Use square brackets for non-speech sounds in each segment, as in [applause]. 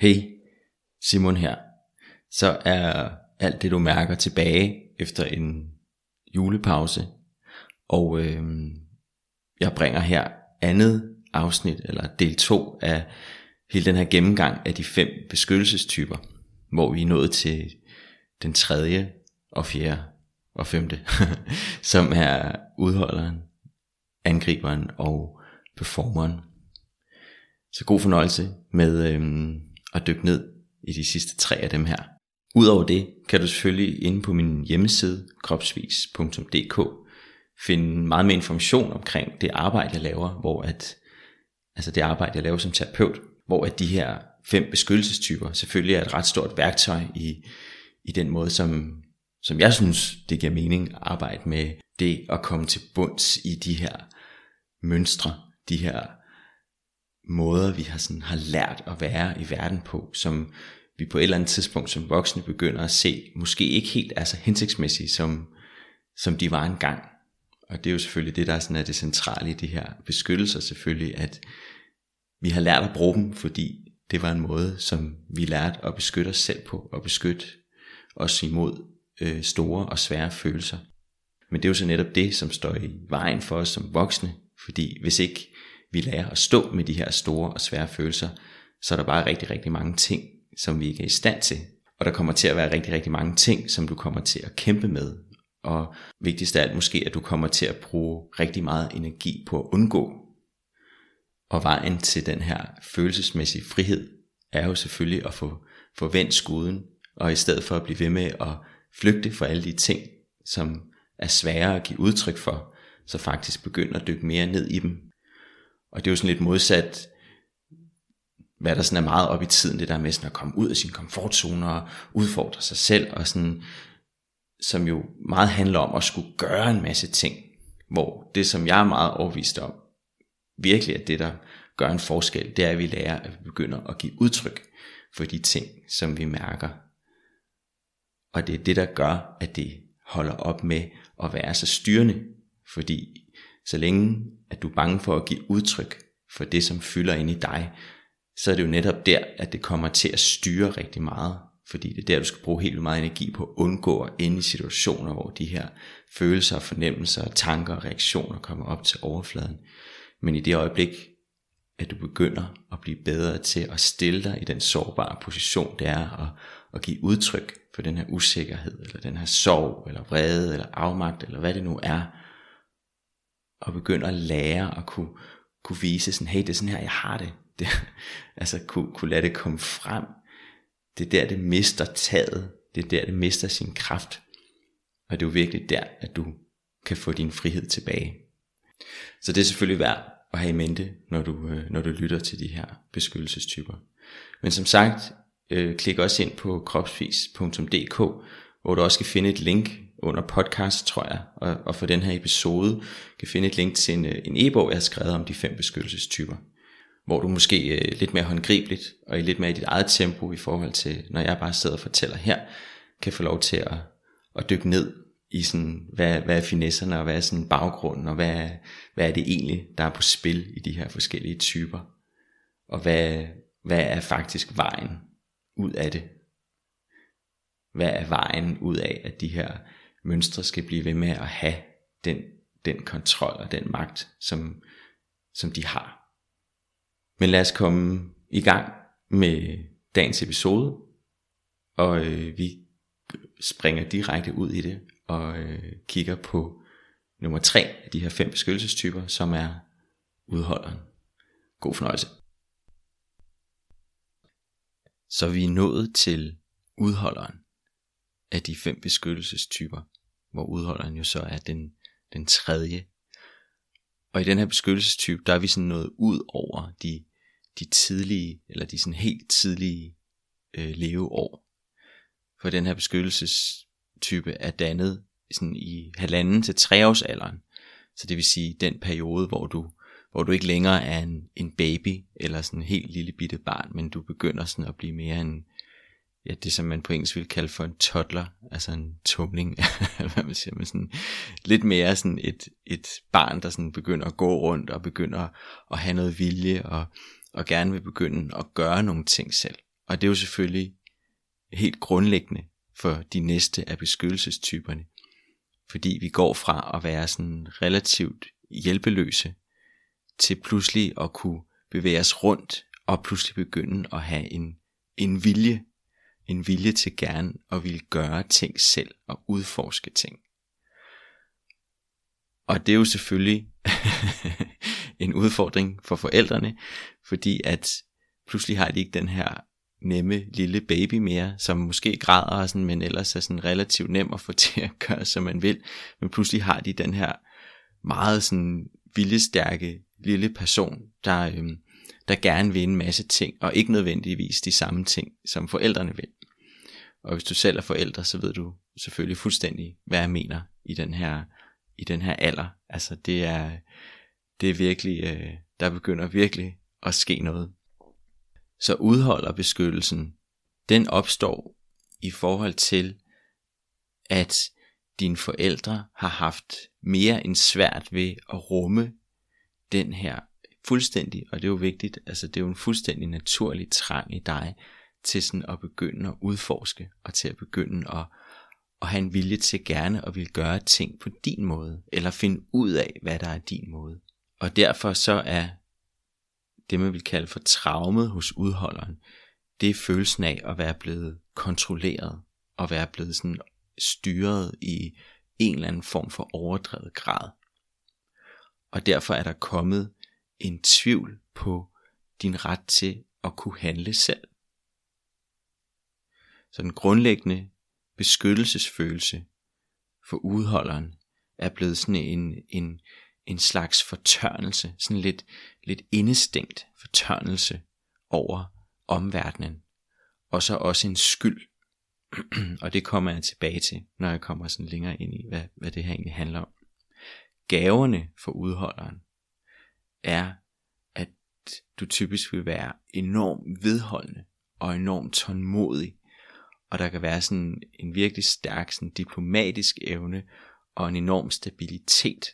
Hey, Simon her. Så er alt det du mærker tilbage efter en julepause. Og øh, jeg bringer her andet afsnit, eller del 2 af hele den her gennemgang af de fem beskyttelsestyper, hvor vi er nået til den tredje og fjerde og femte, [laughs] som er udholderen, angriberen og performeren. Så god fornøjelse med øhm, at dykke ned i de sidste tre af dem her. Udover det kan du selvfølgelig inde på min hjemmeside kropsvis.dk finde meget mere information omkring det arbejde jeg laver, hvor at altså det arbejde jeg laver som terapeut, hvor at de her fem beskyttelsestyper selvfølgelig er et ret stort værktøj i, i den måde som som jeg synes det giver mening at arbejde med det at komme til bunds i de her mønstre, de her måder, vi har, sådan, har lært at være i verden på, som vi på et eller andet tidspunkt som voksne begynder at se, måske ikke helt er så hensigtsmæssige, som, som de var engang. Og det er jo selvfølgelig det, der er, sådan, er det centrale i de her beskyttelser selvfølgelig, at vi har lært at bruge dem, fordi det var en måde, som vi lærte at beskytte os selv på, og beskytte os imod øh, store og svære følelser. Men det er jo så netop det, som står i vejen for os som voksne, fordi hvis ikke vi lærer at stå med de her store og svære følelser, så er der bare rigtig, rigtig mange ting, som vi ikke er i stand til. Og der kommer til at være rigtig, rigtig mange ting, som du kommer til at kæmpe med. Og vigtigst af alt måske, at du kommer til at bruge rigtig meget energi på at undgå. Og vejen til den her følelsesmæssige frihed, er jo selvfølgelig at få, få vendt skuden, og i stedet for at blive ved med at flygte fra alle de ting, som er svære at give udtryk for, så faktisk begynde at dykke mere ned i dem. Og det er jo sådan lidt modsat, hvad der sådan er meget op i tiden, det der med sådan at komme ud af sin komfortzone og udfordre sig selv, og sådan, som jo meget handler om at skulle gøre en masse ting, hvor det som jeg er meget overvist om, virkelig er det der gør en forskel, det er at vi lærer, at vi begynder at give udtryk for de ting, som vi mærker. Og det er det, der gør, at det holder op med at være så styrende. Fordi så længe at du er bange for at give udtryk for det, som fylder ind i dig, så er det jo netop der, at det kommer til at styre rigtig meget. Fordi det er der, du skal bruge helt meget energi på at undgå at ende i situationer, hvor de her følelser, fornemmelser, tanker og reaktioner kommer op til overfladen. Men i det øjeblik, at du begynder at blive bedre til at stille dig i den sårbare position, det er at, at give udtryk for den her usikkerhed, eller den her sorg, eller vrede, eller afmagt, eller hvad det nu er, og begynder at lære at kunne, kunne vise sådan, hey, det er sådan her, jeg har det. [laughs] det altså kunne, kunne lade det komme frem. Det er der, det mister taget. Det er der, det mister sin kraft. Og det er jo virkelig der, at du kan få din frihed tilbage. Så det er selvfølgelig værd at have i mente, når du, øh, når du lytter til de her beskyttelsestyper. Men som sagt, øh, klik også ind på kropsvis.dk, hvor du også kan finde et link under podcast, tror jeg, og, og for den her episode kan finde et link til en, øh, en e-bog, jeg har skrevet om de fem beskyttelsestyper, hvor du måske øh, lidt mere håndgribeligt og i lidt mere i dit eget tempo i forhold til, når jeg bare sidder og fortæller her, kan få lov til at, at dykke ned i sådan, hvad, hvad er finesserne, og hvad er sådan baggrunden, og hvad, hvad er det egentlig, der er på spil i de her forskellige typer, og hvad, hvad er faktisk vejen ud af det? Hvad er vejen ud af, at de her mønstre skal blive ved med at have den, den kontrol og den magt, som, som de har. Men lad os komme i gang med dagens episode, og øh, vi springer direkte ud i det og øh, kigger på nummer tre af de her fem beskyttelsestyper, som er udholderen. God fornøjelse. Så vi er nået til udholderen af de fem beskyttelsestyper, hvor udholderen jo så er den, den tredje. Og i den her beskyttelsestype, der er vi sådan noget ud over de, de tidlige, eller de sådan helt tidlige øh, leveår. For den her beskyttelsestype er dannet sådan i halvanden til treårsalderen. Så det vil sige den periode, hvor du, hvor du ikke længere er en, en baby, eller sådan en helt lille bitte barn, men du begynder sådan at blive mere en, ja, det som man på engelsk vil kalde for en toddler, altså en tumling, [laughs] hvad man siger, men sådan lidt mere sådan et, et barn, der sådan begynder at gå rundt og begynder at have noget vilje og, og gerne vil begynde at gøre nogle ting selv. Og det er jo selvfølgelig helt grundlæggende for de næste af beskyttelsestyperne. Fordi vi går fra at være sådan relativt hjælpeløse til pludselig at kunne bevæge os rundt og pludselig begynde at have en, en vilje, en vilje til gerne at ville gøre ting selv og udforske ting. Og det er jo selvfølgelig [laughs] en udfordring for forældrene, fordi at pludselig har de ikke den her nemme lille baby mere, som måske græder og sådan, men ellers er sådan relativt nem at få [laughs] til at gøre, som man vil. Men pludselig har de den her meget sådan viljestærke lille person, der, øhm, der gerne vil en masse ting, og ikke nødvendigvis de samme ting, som forældrene vil. Og hvis du selv er forældre, så ved du selvfølgelig fuldstændig, hvad jeg mener i den her, i den her alder. Altså det er, det er virkelig, øh, der begynder virkelig at ske noget. Så udholder beskyttelsen, den opstår i forhold til, at dine forældre har haft mere end svært ved at rumme den her fuldstændig, og det er jo vigtigt, altså det er jo en fuldstændig naturlig trang i dig, til sådan at begynde at udforske, og til at begynde at, at have en vilje til gerne at ville gøre ting på din måde, eller finde ud af, hvad der er din måde. Og derfor så er det, man vil kalde for traumet hos udholderen, det er følelsen af at være blevet kontrolleret, og være blevet sådan styret i en eller anden form for overdrevet grad. Og derfor er der kommet en tvivl på din ret til at kunne handle selv. Så den grundlæggende beskyttelsesfølelse for udholderen er blevet sådan en, en, en slags fortørnelse, sådan lidt, lidt indestængt fortørnelse over omverdenen. Og så også en skyld. [clears throat] og det kommer jeg tilbage til, når jeg kommer sådan længere ind i, hvad, hvad det her egentlig handler om. Gaverne for udholderen er, at du typisk vil være enormt vedholdende og enormt tålmodig. Og der kan være sådan en virkelig stærk sådan diplomatisk evne og en enorm stabilitet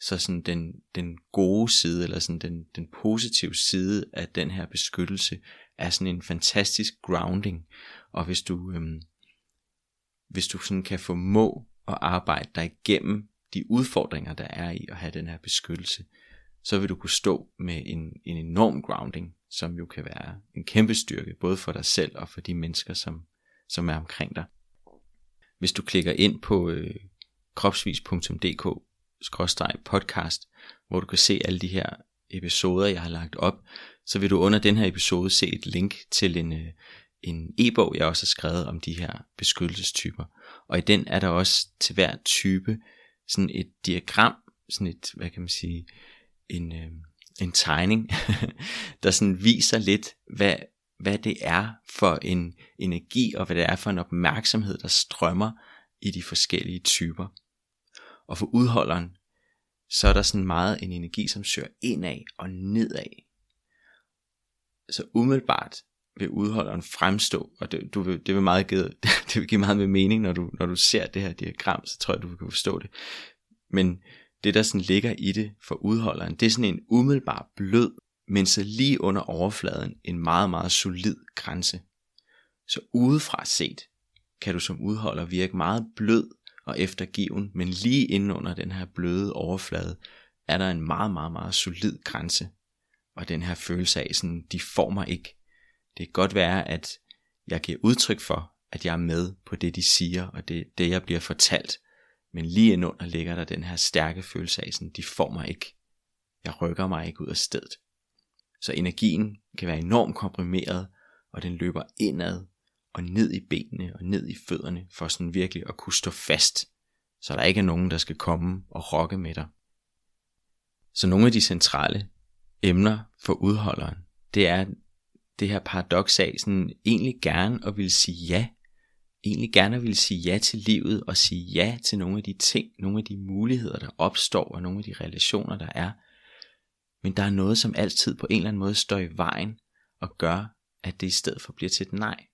så sådan den, den gode side, eller sådan den, den positive side af den her beskyttelse, er sådan en fantastisk grounding. Og hvis du, øhm, hvis du sådan kan formå at arbejde dig igennem de udfordringer, der er i at have den her beskyttelse, så vil du kunne stå med en, en enorm grounding, som jo kan være en kæmpe styrke, både for dig selv og for de mennesker, som, som er omkring dig. Hvis du klikker ind på øh, kropsvis.dk podcast, hvor du kan se alle de her episoder, jeg har lagt op, så vil du under den her episode se et link til en, øh, en e-bog, jeg også har skrevet om de her beskyttelsestyper. Og i den er der også til hver type sådan et diagram, sådan et, hvad kan man sige, en, øh, en tegning, [laughs] der sådan viser lidt, hvad, hvad det er for en energi, og hvad det er for en opmærksomhed, der strømmer i de forskellige typer. Og for udholderen, så er der sådan meget en energi, som søger indad og nedad. Så umiddelbart vil udholderen fremstå, og det, du vil, det, vil meget give, [laughs] det vil give meget med mening, når du, når du ser det her diagram, så tror jeg, du vil kunne forstå det. Men det, der sådan ligger i det for udholderen, det er sådan en umiddelbar blød, men så lige under overfladen en meget, meget solid grænse. Så udefra set kan du som udholder virke meget blød og eftergiven, men lige inde under den her bløde overflade, er der en meget, meget, meget solid grænse. Og den her følelse af, sådan, de får mig ikke. Det kan godt være, at jeg giver udtryk for, at jeg er med på det, de siger, og det, det jeg bliver fortalt. Men lige indunder ligger der den her stærke følelse af, sådan, de får mig ikke. Jeg rykker mig ikke ud af stedet. Så energien kan være enormt komprimeret, og den løber indad og ned i benene og ned i fødderne, for sådan virkelig at kunne stå fast, så der ikke er nogen, der skal komme og rokke med dig. Så nogle af de centrale emner for udholderen, det er det her paradoks af sådan egentlig gerne at vil sige ja, egentlig gerne vil sige ja til livet og sige ja til nogle af de ting, nogle af de muligheder, der opstår og nogle af de relationer, der er. Men der er noget, som altid på en eller anden måde står i vejen og gør, at det i stedet for bliver til et nej.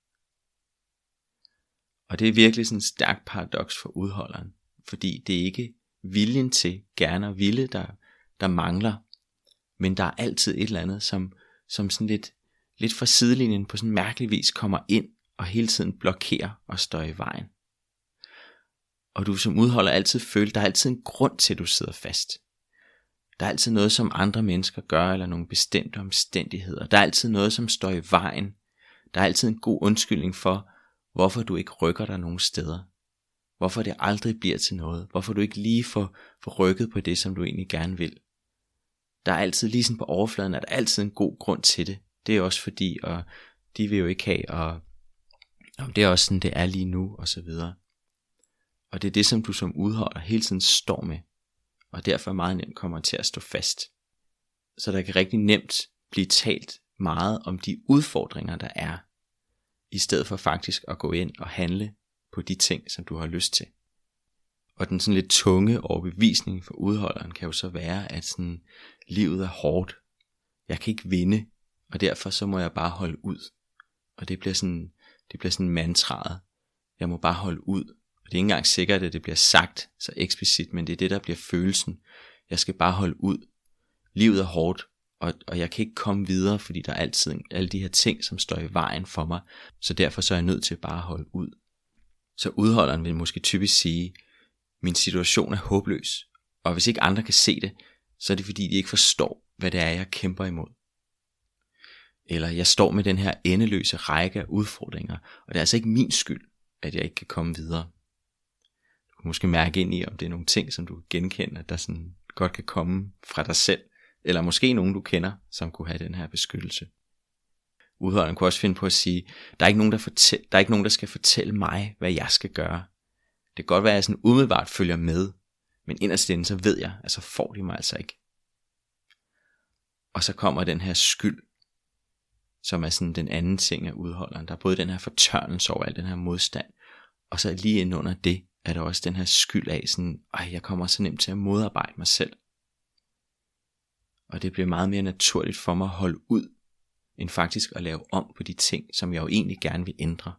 Og det er virkelig sådan en stærk paradoks for udholderen, fordi det er ikke viljen til gerne og ville, der, der mangler, men der er altid et eller andet, som, som sådan lidt, lidt fra sidelinjen på sådan en mærkelig vis kommer ind og hele tiden blokerer og står i vejen. Og du som udholder altid føler, der er altid en grund til, at du sidder fast. Der er altid noget, som andre mennesker gør, eller nogle bestemte omstændigheder. Der er altid noget, som står i vejen. Der er altid en god undskyldning for, hvorfor du ikke rykker dig nogen steder. Hvorfor det aldrig bliver til noget. Hvorfor du ikke lige får, får rykket på det, som du egentlig gerne vil. Der er altid lige sådan på overfladen, er der er altid en god grund til det. Det er også fordi, og de vil jo ikke have, og, og det er også sådan, det er lige nu, og så videre. Og det er det, som du som udholder hele tiden står med, og derfor meget nemt kommer til at stå fast. Så der kan rigtig nemt blive talt meget om de udfordringer, der er, i stedet for faktisk at gå ind og handle på de ting, som du har lyst til. Og den sådan lidt tunge overbevisning for udholderen kan jo så være, at sådan, livet er hårdt. Jeg kan ikke vinde, og derfor så må jeg bare holde ud. Og det bliver sådan, det bliver sådan mantraet. Jeg må bare holde ud. Og det er ikke engang sikkert, at det bliver sagt så eksplicit, men det er det, der bliver følelsen. Jeg skal bare holde ud. Livet er hårdt, og, og jeg kan ikke komme videre, fordi der er altid alle de her ting, som står i vejen for mig. Så derfor så er jeg nødt til bare at holde ud. Så udholderen vil måske typisk sige, min situation er håbløs, og hvis ikke andre kan se det, så er det fordi de ikke forstår, hvad det er, jeg kæmper imod. Eller jeg står med den her endeløse række af udfordringer, og det er altså ikke min skyld, at jeg ikke kan komme videre. Du kan måske mærke ind i, om det er nogle ting, som du genkender, der sådan godt kan komme fra dig selv, eller måske nogen, du kender, som kunne have den her beskyttelse. Udholderen kunne også finde på at sige, der er ikke nogen, der, fortæl, der, er ikke nogen, der skal fortælle mig, hvad jeg skal gøre. Det kan godt være, at jeg sådan umiddelbart følger med, men inderst inde, så ved jeg, at så får de mig altså ikke. Og så kommer den her skyld, som er sådan den anden ting af udholderen. Der er både den her fortørnelse over al den her modstand, og så lige ind under det, er der også den her skyld af sådan, ej, jeg kommer så nemt til at modarbejde mig selv. Og det bliver meget mere naturligt for mig at holde ud, end faktisk at lave om på de ting, som jeg jo egentlig gerne vil ændre.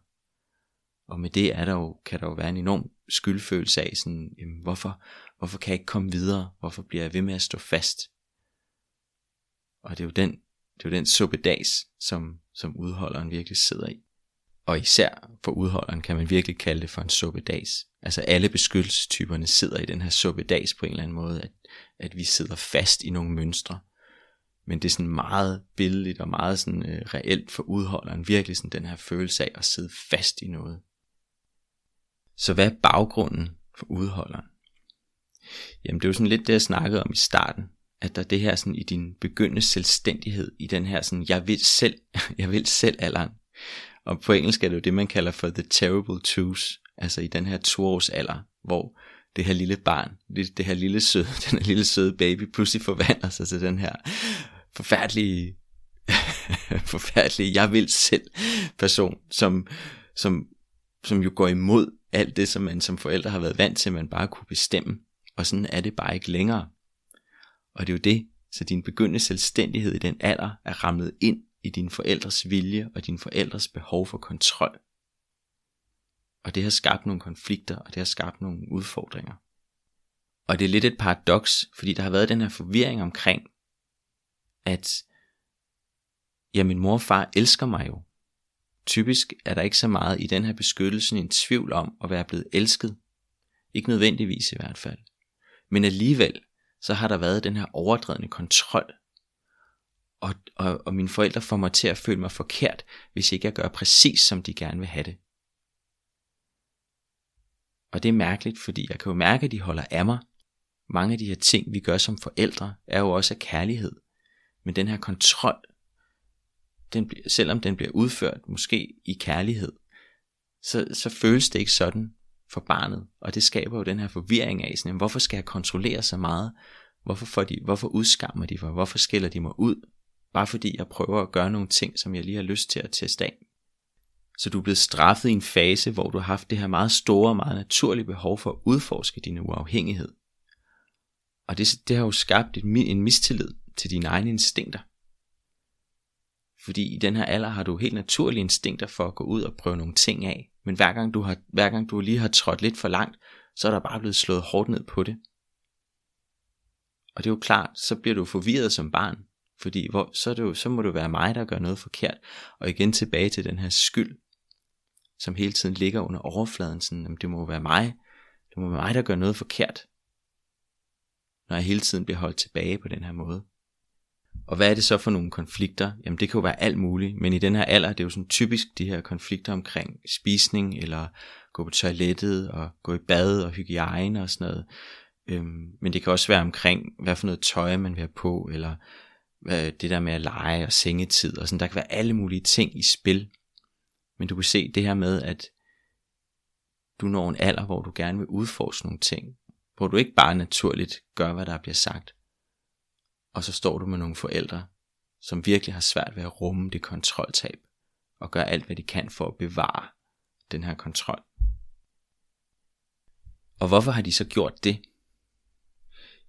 Og med det er der jo, kan der jo være en enorm skyldfølelse af, sådan, jamen, hvorfor, hvorfor kan jeg ikke komme videre? Hvorfor bliver jeg ved med at stå fast? Og det er jo den, det er jo den suppedags, som, som udholderen virkelig sidder i. Og især for udholderen kan man virkelig kalde det for en suppedags. Altså alle beskyttelsestyperne sidder i den her suppedags på en eller anden måde, at, at vi sidder fast i nogle mønstre. Men det er sådan meget billigt og meget sådan øh, reelt for udholderen, virkelig sådan den her følelse af at sidde fast i noget. Så hvad er baggrunden for udholderen? Jamen det er jo sådan lidt det, jeg snakkede om i starten, at der er det her sådan i din begyndende selvstændighed, i den her sådan, jeg vil selv, [laughs] jeg vil selv alderen. Og på engelsk er det jo det, man kalder for the terrible twos, altså i den her toårs alder, hvor det her lille barn, det, det her lille søde, [laughs] den her lille søde baby pludselig forvandler sig til den her forfærdelige, [laughs] forfærdelige, jeg vil selv person, som, som, som jo går imod alt det, som man som forældre har været vant til, man bare kunne bestemme. Og sådan er det bare ikke længere. Og det er jo det, så din begyndende selvstændighed i den alder er ramlet ind i dine forældres vilje og dine forældres behov for kontrol. Og det har skabt nogle konflikter, og det har skabt nogle udfordringer. Og det er lidt et paradoks, fordi der har været den her forvirring omkring, at ja, min mor og far elsker mig jo. Typisk er der ikke så meget i den her beskyttelse en tvivl om at være blevet elsket. Ikke nødvendigvis i hvert fald. Men alligevel, så har der været den her overdrevne kontrol. Og, og, og mine forældre får mig til at føle mig forkert, hvis ikke jeg gør præcis som de gerne vil have det. Og det er mærkeligt, fordi jeg kan jo mærke, at de holder af mig. Mange af de her ting, vi gør som forældre, er jo også af kærlighed. Men den her kontrol, den, selvom den bliver udført måske i kærlighed, så, så føles det ikke sådan for barnet. Og det skaber jo den her forvirring af, sådan, hvorfor skal jeg kontrollere så meget? Hvorfor, får de, hvorfor udskammer de mig? Hvorfor skiller de mig ud? Bare fordi jeg prøver at gøre nogle ting, som jeg lige har lyst til at teste af. Så du er blevet straffet i en fase, hvor du har haft det her meget store meget naturlige behov for at udforske din uafhængighed. Og det, det har jo skabt et, en mistillid til dine egne instinkter. Fordi i den her alder har du helt naturlige instinkter for at gå ud og prøve nogle ting af. Men hver gang du, har, hver gang du lige har trådt lidt for langt, så er der bare blevet slået hårdt ned på det. Og det er jo klart, så bliver du forvirret som barn. Fordi hvor, så, er det jo, så må det være mig, der gør noget forkert. Og igen tilbage til den her skyld, som hele tiden ligger under overfladen. Sådan, jamen, det må være mig. Det må være mig, der gør noget forkert. Når jeg hele tiden bliver holdt tilbage på den her måde. Og hvad er det så for nogle konflikter? Jamen det kan jo være alt muligt, men i den her alder, det er jo sådan typisk de her konflikter omkring spisning, eller gå på toilettet, og gå i bad, og hygiejne og sådan noget. Øhm, men det kan også være omkring, hvad for noget tøj man vil have på, eller hvad, det der med at lege og sengetid, og sådan. Der kan være alle mulige ting i spil. Men du kan se det her med, at du når en alder, hvor du gerne vil udforske nogle ting, hvor du ikke bare naturligt gør, hvad der bliver sagt, og så står du med nogle forældre, som virkelig har svært ved at rumme det kontroltab, og gør alt, hvad de kan for at bevare den her kontrol. Og hvorfor har de så gjort det?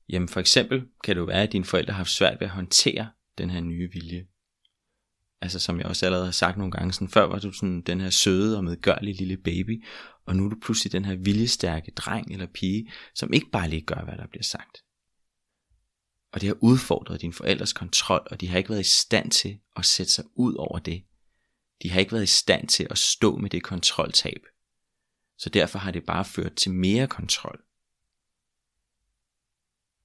Jamen for eksempel kan det jo være, at dine forældre har haft svært ved at håndtere den her nye vilje. Altså som jeg også allerede har sagt nogle gange, sådan, før var du sådan den her søde og medgørlige lille baby, og nu er du pludselig den her viljestærke dreng eller pige, som ikke bare lige gør, hvad der bliver sagt. Og det har udfordret dine forældres kontrol, og de har ikke været i stand til at sætte sig ud over det. De har ikke været i stand til at stå med det kontroltab. Så derfor har det bare ført til mere kontrol.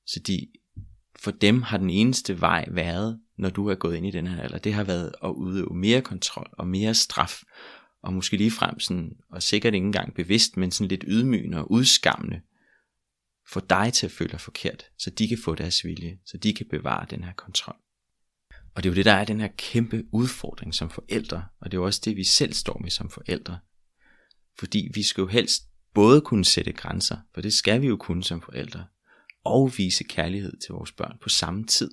Så de, for dem har den eneste vej været, når du er gået ind i den her alder, det har været at udøve mere kontrol og mere straf, og måske lige frem sådan, og sikkert ikke engang bevidst, men sådan lidt ydmygende og udskammende, få dig til at føle dig forkert, så de kan få deres vilje, så de kan bevare den her kontrol. Og det er jo det, der er den her kæmpe udfordring som forældre, og det er jo også det, vi selv står med som forældre. Fordi vi skal jo helst både kunne sætte grænser, for det skal vi jo kunne som forældre, og vise kærlighed til vores børn på samme tid.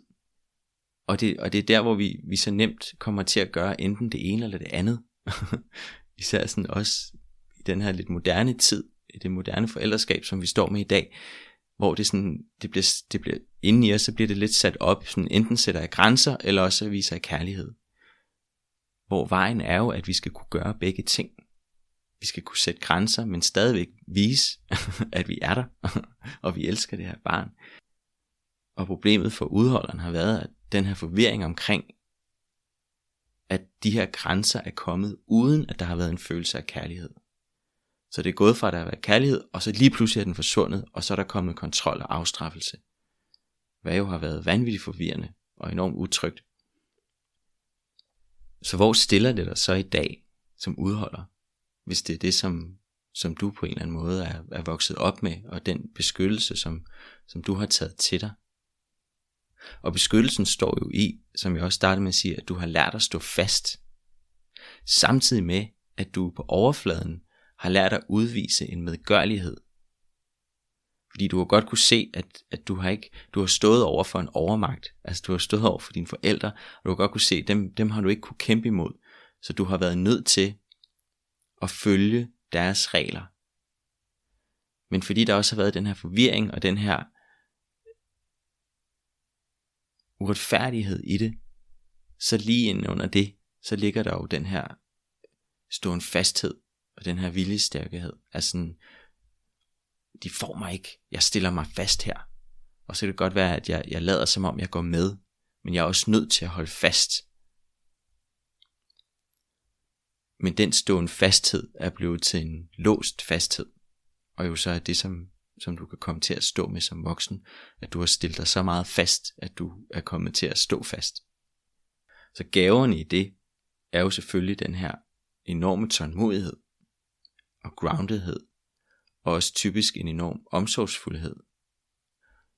Og det, og det er der, hvor vi, vi så nemt kommer til at gøre enten det ene eller det andet. [laughs] Især sådan også i den her lidt moderne tid, det moderne forældreskab, som vi står med i dag, hvor det, sådan, det, bliver, det bliver, inden i os, så bliver det lidt sat op, sådan enten sætter jeg grænser, eller også viser jeg kærlighed. Hvor vejen er jo, at vi skal kunne gøre begge ting. Vi skal kunne sætte grænser, men stadigvæk vise, [laughs] at vi er der, [laughs] og vi elsker det her barn. Og problemet for udholderen har været, at den her forvirring omkring, at de her grænser er kommet, uden at der har været en følelse af kærlighed. Så det er gået fra, at der har været kærlighed, og så lige pludselig er den forsvundet, og så er der kommet kontrol og afstraffelse. Hvad jo har været vanvittigt forvirrende og enormt utrygt. Så hvor stiller det dig så i dag som udholder, hvis det er det, som, som du på en eller anden måde er, er vokset op med, og den beskyttelse, som, som du har taget til dig? Og beskyttelsen står jo i, som jeg også startede med at sige, at du har lært at stå fast. Samtidig med, at du på overfladen har lært at udvise en medgørlighed. Fordi du har godt kunne se, at, at du har ikke, du har stået over for en overmagt. Altså du har stået over for dine forældre, og du har godt kunne se, dem, dem har du ikke kunne kæmpe imod. Så du har været nødt til at følge deres regler. Men fordi der også har været den her forvirring og den her uretfærdighed i det, så lige ind under det, så ligger der jo den her stående fasthed og den her viljestærkhed. sådan, de får mig ikke. Jeg stiller mig fast her. Og så kan det godt være, at jeg, jeg lader som om, jeg går med. Men jeg er også nødt til at holde fast. Men den stående fasthed er blevet til en låst fasthed. Og jo så er det, som, som du kan komme til at stå med som voksen, at du har stillet dig så meget fast, at du er kommet til at stå fast. Så gaverne i det er jo selvfølgelig den her enorme tålmodighed, og groundedhed, og også typisk en enorm omsorgsfuldhed.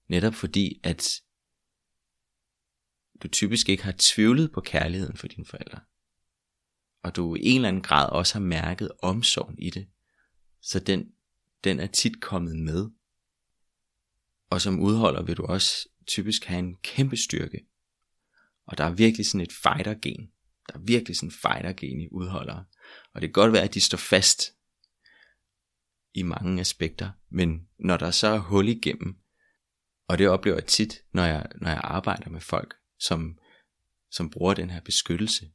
Netop fordi, at du typisk ikke har tvivlet på kærligheden for dine forældre. Og du i en eller anden grad også har mærket omsorgen i det. Så den, den er tit kommet med. Og som udholder vil du også typisk have en kæmpe styrke. Og der er virkelig sådan et fighter-gen. Der er virkelig sådan en fighter-gen i udholdere. Og det kan godt være, at de står fast i mange aspekter, men når der så er hul igennem, og det oplever jeg tit, når jeg, når jeg arbejder med folk, som, som bruger den her beskyttelse,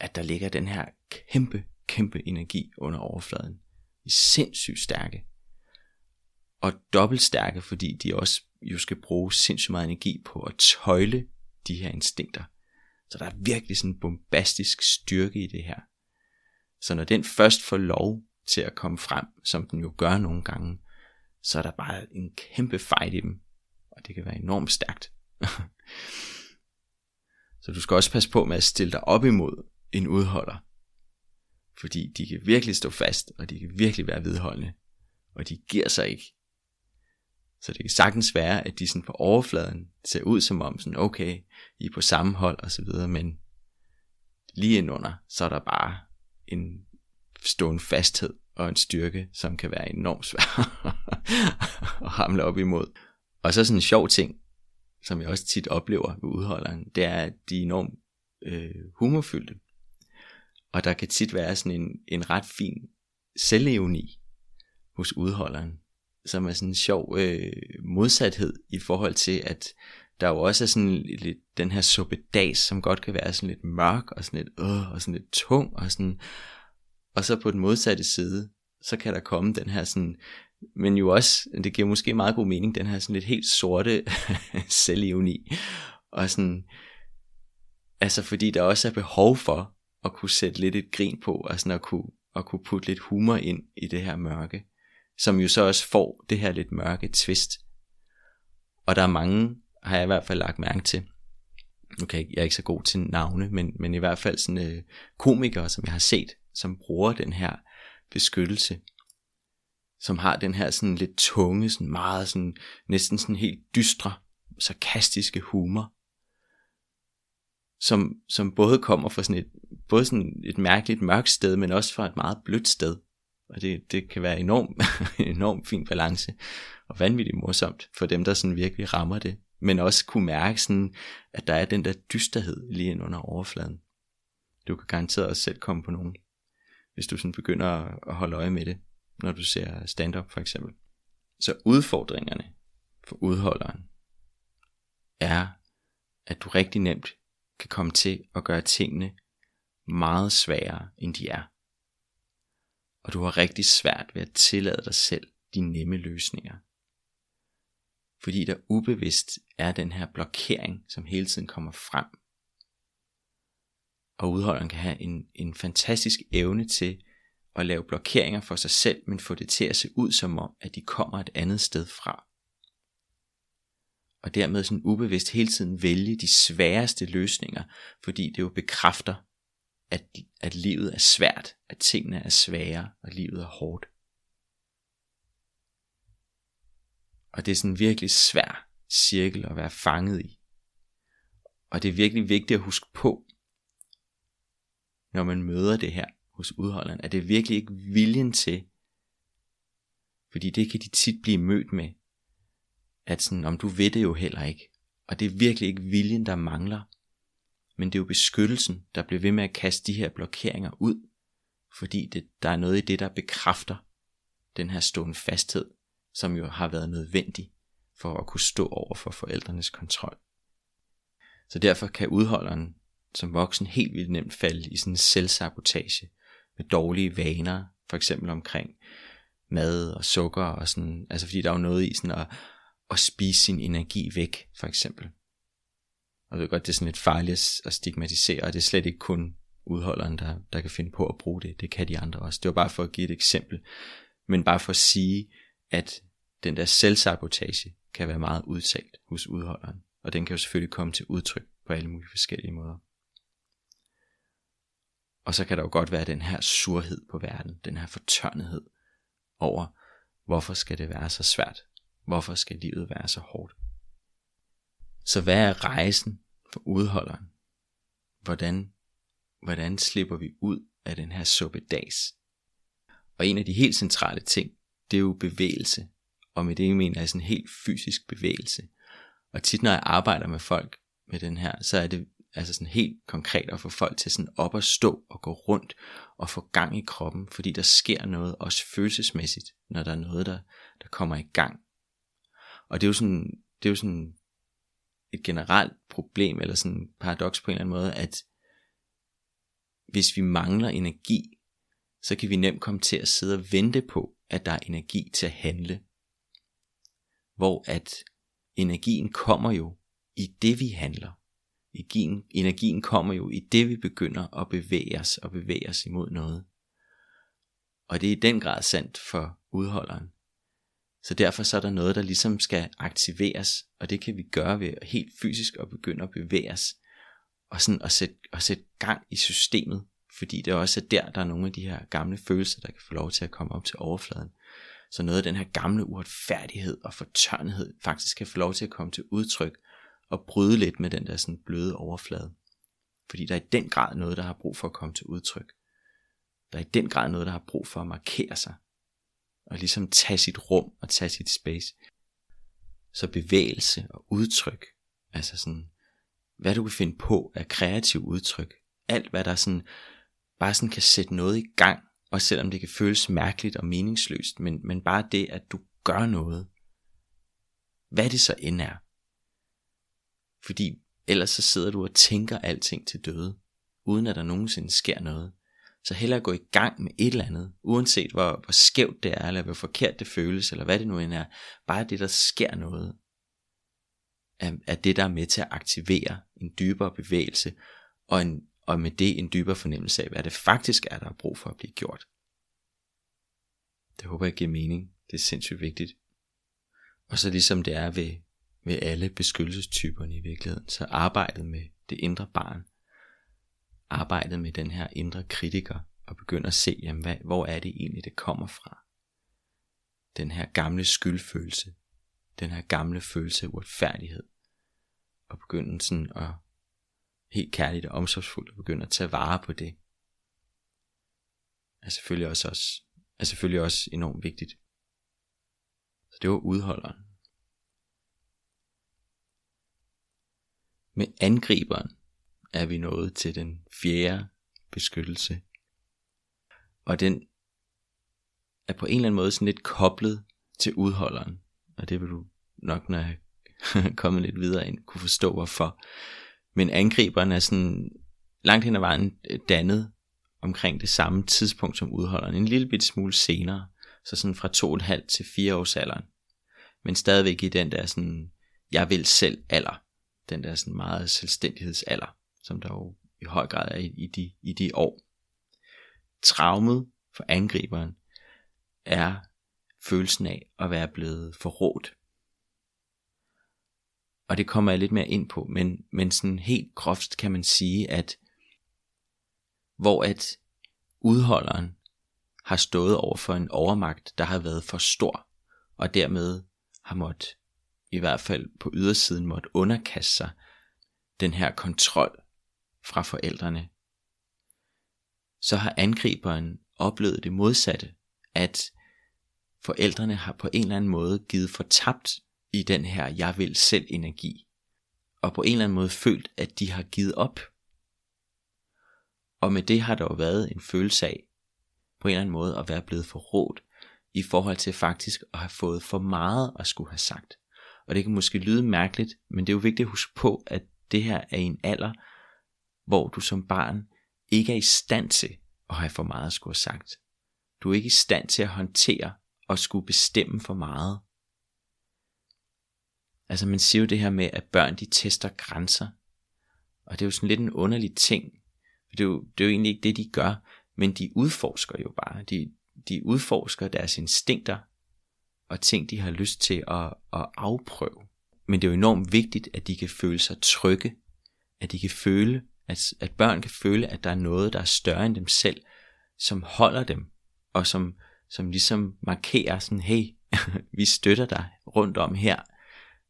at der ligger den her kæmpe, kæmpe energi under overfladen. De er sindssygt stærke. Og dobbelt stærke, fordi de også jo skal bruge sindssygt meget energi på at tøjle de her instinkter. Så der er virkelig sådan en bombastisk styrke i det her. Så når den først får lov til at komme frem, som den jo gør nogle gange, så er der bare en kæmpe fight i dem. Og det kan være enormt stærkt. [laughs] så du skal også passe på med at stille dig op imod en udholder. Fordi de kan virkelig stå fast, og de kan virkelig være vedholdende. Og de giver sig ikke. Så det kan sagtens være, at de sådan på overfladen ser ud som om, sådan, okay, I er på samme hold og så videre, men lige indunder, så er der bare en stående fasthed og en styrke, som kan være enormt svær [laughs] at hamle op imod. Og så sådan en sjov ting, som jeg også tit oplever ved udholderen, det er, at de er enormt øh, humorfyldte. Og der kan tit være sådan en, en ret fin selvevni hos udholderen, som er sådan en sjov øh, modsathed i forhold til, at der jo også er sådan lidt den her suppedas, som godt kan være sådan lidt mørk og sådan lidt, øh, og sådan lidt tung og sådan, og så på den modsatte side, så kan der komme den her sådan, men jo også, det giver måske meget god mening, den her sådan lidt helt sorte [laughs] selvironi. og sådan, altså fordi der også er behov for at kunne sætte lidt et grin på, og sådan at kunne, at kunne putte lidt humor ind i det her mørke som jo så også får det her lidt mørke twist. Og der er mange, har jeg i hvert fald lagt mærke til, okay, jeg er ikke så god til navne, men, men i hvert fald sådan øh, komikere, som jeg har set, som bruger den her beskyttelse, som har den her sådan lidt tunge, sådan meget sådan, næsten sådan helt dystre, sarkastiske humor, som, som både kommer fra sådan et, både sådan et mærkeligt mørkt sted, men også fra et meget blødt sted. Og det, det kan være enorm, [laughs] enorm fin balance, og vanvittigt morsomt for dem, der sådan virkelig rammer det. Men også kunne mærke sådan, at der er den der dysterhed lige ind under overfladen. Du kan garanteret også selv komme på nogen, hvis du sådan begynder at holde øje med det, når du ser stand-up for eksempel. Så udfordringerne for udholderen er, at du rigtig nemt kan komme til at gøre tingene meget sværere, end de er og du har rigtig svært ved at tillade dig selv de nemme løsninger. Fordi der ubevidst er den her blokering, som hele tiden kommer frem. Og udholderen kan have en, en fantastisk evne til at lave blokeringer for sig selv, men få det til at se ud som om, at de kommer et andet sted fra. Og dermed sådan ubevidst hele tiden vælge de sværeste løsninger, fordi det jo bekræfter at, at livet er svært, at tingene er svære, og livet er hårdt. Og det er sådan en virkelig svær cirkel at være fanget i. Og det er virkelig vigtigt at huske på, når man møder det her hos udholderen, at det virkelig ikke viljen til, fordi det kan de tit blive mødt med, at sådan, om du ved det jo heller ikke. Og det er virkelig ikke viljen, der mangler, men det er jo beskyttelsen, der bliver ved med at kaste de her blokeringer ud, fordi det, der er noget i det, der bekræfter den her stående fasthed, som jo har været nødvendig for at kunne stå over for forældrenes kontrol. Så derfor kan udholderen som voksen helt vildt nemt falde i sådan en selvsabotage med dårlige vaner, for eksempel omkring mad og sukker og sådan, altså fordi der er jo noget i sådan at, at spise sin energi væk, for eksempel. Og jeg ved godt, det er sådan lidt farligt at stigmatisere, og det er slet ikke kun udholderen, der, der kan finde på at bruge det. Det kan de andre også. Det var bare for at give et eksempel. Men bare for at sige, at den der selvsabotage kan være meget udtalt hos udholderen. Og den kan jo selvfølgelig komme til udtryk på alle mulige forskellige måder. Og så kan der jo godt være den her surhed på verden, den her fortørnethed over, hvorfor skal det være så svært? Hvorfor skal livet være så hårdt? Så hvad er rejsen for udholderen? Hvordan, hvordan slipper vi ud af den her suppedags? Og en af de helt centrale ting, det er jo bevægelse. Og med det mener jeg sådan en helt fysisk bevægelse. Og tit når jeg arbejder med folk med den her, så er det altså sådan helt konkret at få folk til sådan op at stå og gå rundt og få gang i kroppen, fordi der sker noget også følelsesmæssigt, når der er noget, der, der kommer i gang. Og det er jo sådan, det er jo sådan et generelt problem, eller sådan paradoks på en eller anden måde, at hvis vi mangler energi, så kan vi nemt komme til at sidde og vente på, at der er energi til at handle. Hvor at energien kommer jo i det, vi handler. Energien, energien kommer jo i det, vi begynder at bevæge os og bevæge os imod noget. Og det er i den grad sandt for udholderen. Så derfor så er der noget, der ligesom skal aktiveres, og det kan vi gøre ved helt fysisk at begynde at bevæge os, og sådan at sætte, at sætte gang i systemet, fordi det er også der, der er nogle af de her gamle følelser, der kan få lov til at komme op til overfladen. Så noget af den her gamle uretfærdighed og fortørnhed faktisk kan få lov til at komme til udtryk og bryde lidt med den der sådan bløde overflade. Fordi der er i den grad noget, der har brug for at komme til udtryk. Der er i den grad noget, der har brug for at markere sig. Og ligesom tage sit rum og tage sit space. Så bevægelse og udtryk, altså sådan, hvad du kan finde på af kreativ udtryk, alt hvad der sådan, bare sådan kan sætte noget i gang, og selvom det kan føles mærkeligt og meningsløst, men, men bare det, at du gør noget, hvad det så end er. Fordi ellers så sidder du og tænker alting til døde, uden at der nogensinde sker noget. Så hellere gå i gang med et eller andet, uanset hvor, hvor skævt det er, eller hvor forkert det føles, eller hvad det nu end er. Bare det, der sker noget, er, er det, der er med til at aktivere en dybere bevægelse, og, en, og med det en dybere fornemmelse af, hvad det faktisk er, der er brug for at blive gjort. Det håber jeg giver mening. Det er sindssygt vigtigt. Og så ligesom det er ved, ved alle beskyttelsestyperne i virkeligheden, så arbejdet med det indre barn, arbejdet med den her indre kritiker, og begynde at se, jamen, hvad, hvor er det egentlig, det kommer fra. Den her gamle skyldfølelse, den her gamle følelse af uretfærdighed, og begynde sådan at helt kærligt og omsorgsfuldt at begynde at tage vare på det, er selvfølgelig også, også, er selvfølgelig også enormt vigtigt. Så det var udholderen. Med angriberen er vi nået til den fjerde beskyttelse. Og den er på en eller anden måde sådan lidt koblet til udholderen. Og det vil du nok, når jeg [laughs] kommet lidt videre ind, kunne forstå hvorfor. Men angriberen er sådan langt hen ad vejen dannet omkring det samme tidspunkt som udholderen. En lille bit smule senere. Så sådan fra to og halv til fire års alderen. Men stadigvæk i den der sådan, jeg vil selv alder. Den der sådan meget selvstændighedsalder, som der jo i høj grad er i, i, de, i de år. Traumet for angriberen er følelsen af at være blevet forrådt og det kommer jeg lidt mere ind på, men, men sådan helt groft kan man sige, at hvor at udholderen har stået over for en overmagt, der har været for stor, og dermed har måttet, i hvert fald på ydersiden, måtte underkaste sig den her kontrol fra forældrene, så har angriberen oplevet det modsatte, at forældrene har på en eller anden måde givet for tabt i den her jeg vil selv energi, og på en eller anden måde følt, at de har givet op. Og med det har der jo været en følelse af, på en eller anden måde, at være blevet forrådt, i forhold til faktisk at have fået for meget at skulle have sagt. Og det kan måske lyde mærkeligt, men det er jo vigtigt at huske på, at det her er en alder, hvor du som barn ikke er i stand til at have for meget at skulle have sagt. Du er ikke i stand til at håndtere og skulle bestemme for meget. Altså man siger jo det her med, at børn de tester grænser. Og det er jo sådan lidt en underlig ting. Det er, jo, det er jo egentlig ikke det, de gør, men de udforsker jo bare. De, de udforsker deres instinkter og ting, de har lyst til at, at afprøve. Men det er jo enormt vigtigt, at de kan føle sig trygge. At de kan føle, at, at børn kan føle, at der er noget, der er større end dem selv, som holder dem, og som, som ligesom markerer sådan, hey, [laughs] vi støtter dig rundt om her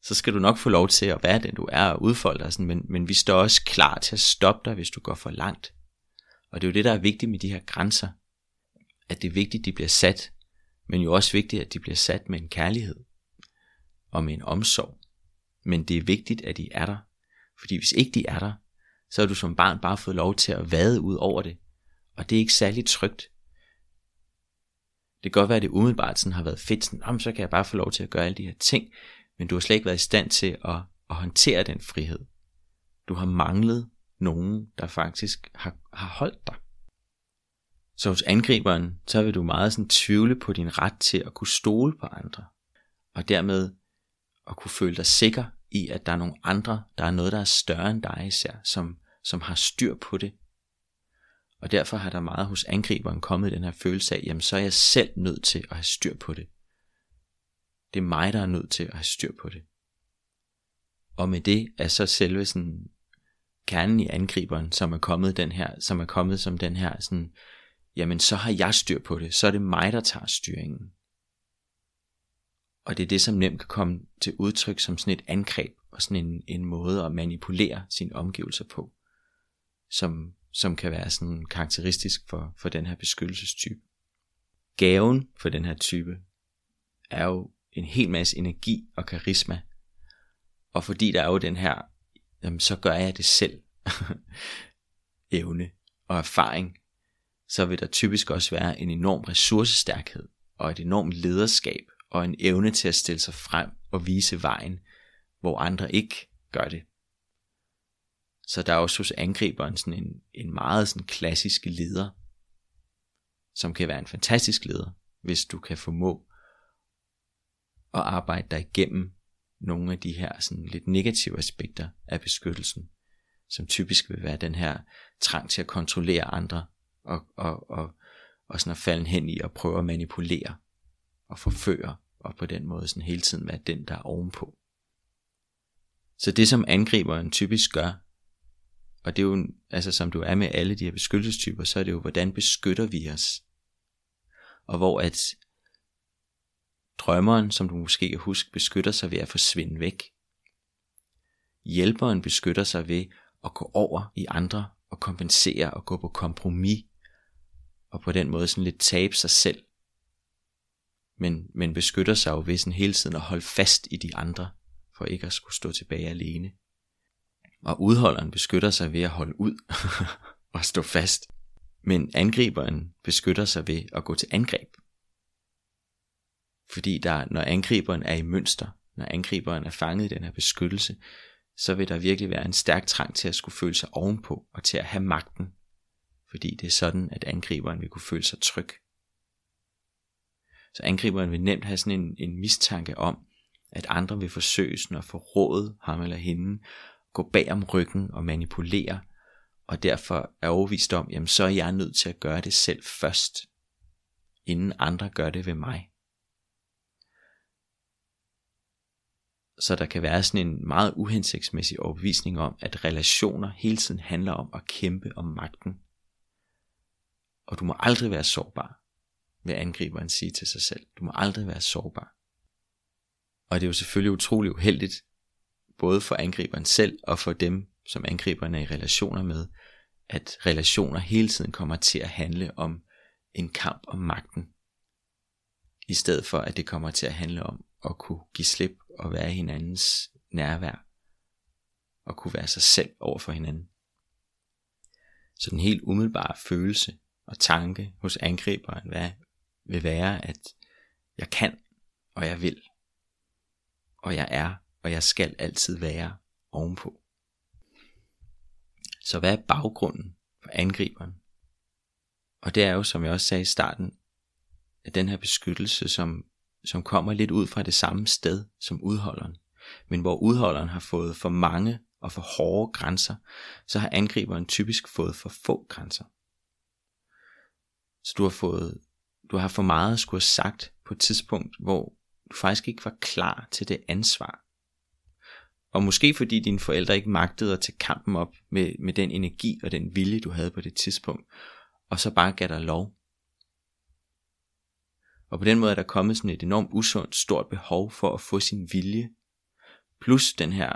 så skal du nok få lov til at være den du er og udfolde dig, sådan, men, men vi står også klar til at stoppe dig, hvis du går for langt. Og det er jo det, der er vigtigt med de her grænser, at det er vigtigt, at de bliver sat, men jo også vigtigt, at de bliver sat med en kærlighed og med en omsorg. Men det er vigtigt, at de er der, fordi hvis ikke de er der, så har du som barn bare fået lov til at vade ud over det, og det er ikke særlig trygt. Det kan godt være, at det umiddelbart sådan har været fedt, sådan, så kan jeg bare få lov til at gøre alle de her ting, men du har slet ikke været i stand til at, at håndtere den frihed. Du har manglet nogen, der faktisk har, har holdt dig. Så hos angriberen, så vil du meget sådan tvivle på din ret til at kunne stole på andre, og dermed at kunne føle dig sikker i, at der er nogle andre, der er noget, der er større end dig især, som, som har styr på det. Og derfor har der meget hos angriberen kommet den her følelse af, jamen så er jeg selv nødt til at have styr på det. Det er mig, der er nødt til at have styr på det. Og med det er så selve sådan kernen i angriberen, som er kommet den her, som er kommet som den her sådan, jamen så har jeg styr på det, så er det mig, der tager styringen. Og det er det, som nemt kan komme til udtryk som sådan et angreb, og sådan en, en måde at manipulere sine omgivelser på, som, som kan være sådan karakteristisk for, for den her beskyttelsestype. Gaven for den her type er jo en hel masse energi og karisma, og fordi der er jo den her, jamen så gør jeg det selv, [laughs] evne og erfaring, så vil der typisk også være en enorm ressourcestærkhed og et enormt lederskab og en evne til at stille sig frem og vise vejen, hvor andre ikke gør det. Så der er også hos angriberen sådan en, en meget sådan klassisk leder, som kan være en fantastisk leder, hvis du kan formå at arbejde dig igennem nogle af de her sådan lidt negative aspekter af beskyttelsen, som typisk vil være den her trang til at kontrollere andre og, og, og, og sådan at falde hen i at prøve at manipulere og forføre og på den måde sådan hele tiden være den, der er ovenpå. Så det som angriberen typisk gør, og det er jo, altså som du er med alle de her beskyttelsestyper, så er det jo, hvordan beskytter vi os? Og hvor at drømmeren, som du måske kan huske, beskytter sig ved at forsvinde væk. Hjælperen beskytter sig ved at gå over i andre og kompensere og gå på kompromis og på den måde sådan lidt tabe sig selv men, men beskytter sig jo ved sådan hele tiden at holde fast i de andre, for ikke at skulle stå tilbage alene. Og udholderen beskytter sig ved at holde ud [laughs] og stå fast, men angriberen beskytter sig ved at gå til angreb. Fordi der, når angriberen er i mønster, når angriberen er fanget i den her beskyttelse, så vil der virkelig være en stærk trang til at skulle føle sig ovenpå og til at have magten. Fordi det er sådan, at angriberen vil kunne føle sig tryg. Så angriberen vil nemt have sådan en, en mistanke om, at andre vil forsøge sådan at forråde ham eller hende, gå bag om ryggen og manipulere, og derfor er overvist om, jamen så er jeg nødt til at gøre det selv først, inden andre gør det ved mig. Så der kan være sådan en meget uhensigtsmæssig overbevisning om, at relationer hele tiden handler om at kæmpe om magten. Og du må aldrig være sårbar vil angriberen sige til sig selv. Du må aldrig være sårbar. Og det er jo selvfølgelig utrolig uheldigt, både for angriberen selv og for dem, som angriberen er i relationer med, at relationer hele tiden kommer til at handle om en kamp om magten, i stedet for at det kommer til at handle om at kunne give slip og være hinandens nærvær, og kunne være sig selv over for hinanden. Så den helt umiddelbare følelse og tanke hos angriberen hvad, vil være, at jeg kan, og jeg vil, og jeg er, og jeg skal altid være ovenpå. Så hvad er baggrunden for angriberen? Og det er jo, som jeg også sagde i starten, at den her beskyttelse, som, som kommer lidt ud fra det samme sted som udholderen, men hvor udholderen har fået for mange og for hårde grænser, så har angriberen typisk fået for få grænser. Så du har fået du har for meget at skulle have sagt på et tidspunkt, hvor du faktisk ikke var klar til det ansvar. Og måske fordi dine forældre ikke magtede at tage kampen op med, med den energi og den vilje, du havde på det tidspunkt, og så bare gav dig lov. Og på den måde er der kommet sådan et enormt usundt stort behov for at få sin vilje, plus den her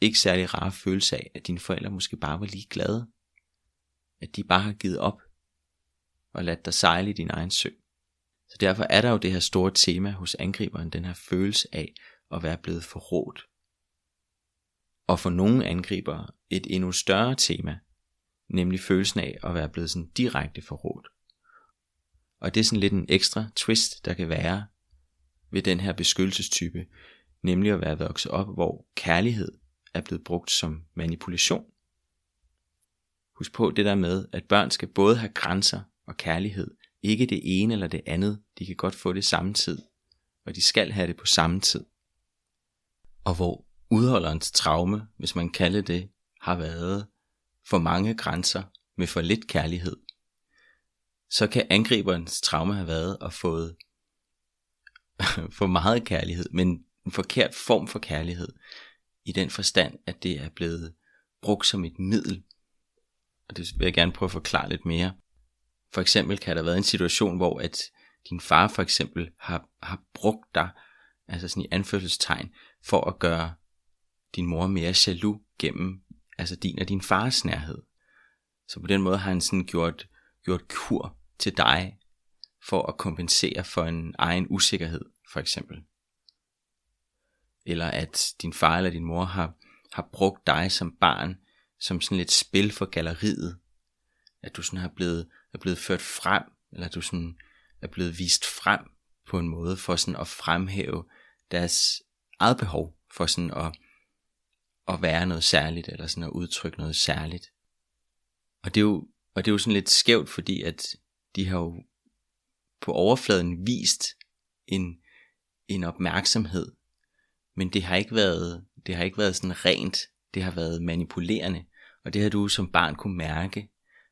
ikke særlig rare følelse af, at dine forældre måske bare var lige glade. At de bare har givet op og ladt dig sejle i din egen sø. Så derfor er der jo det her store tema hos angriberen, den her følelse af at være blevet forrådt. Og for nogle angribere et endnu større tema, nemlig følelsen af at være blevet sådan direkte forrådt. Og det er sådan lidt en ekstra twist, der kan være ved den her beskyttelsestype, nemlig at være vokset op, hvor kærlighed er blevet brugt som manipulation. Husk på det der med, at børn skal både have grænser og kærlighed. Ikke det ene eller det andet. De kan godt få det samme tid. Og de skal have det på samme tid. og hvor udholderens traume, hvis man kalder det, har været for mange grænser med for lidt kærlighed, så kan angriberens traume have været at få [laughs] for meget kærlighed, men en forkert form for kærlighed, i den forstand, at det er blevet brugt som et middel. Og det vil jeg gerne prøve at forklare lidt mere. For eksempel kan der have været en situation, hvor at din far for eksempel har, har brugt dig, altså sådan i anførselstegn, for at gøre din mor mere jaloux gennem altså din og din fars nærhed. Så på den måde har han sådan gjort, gjort kur til dig, for at kompensere for en egen usikkerhed, for eksempel. Eller at din far eller din mor har, har brugt dig som barn, som sådan lidt spil for galleriet. At du sådan har blevet, er blevet ført frem, eller du sådan er blevet vist frem på en måde for sådan at fremhæve deres eget behov for sådan at, at være noget særligt, eller sådan at udtrykke noget særligt. Og det er jo, og det er jo sådan lidt skævt, fordi at de har jo på overfladen vist en, en opmærksomhed, men det har ikke været, det har ikke været sådan rent, det har været manipulerende, og det har du som barn kunne mærke,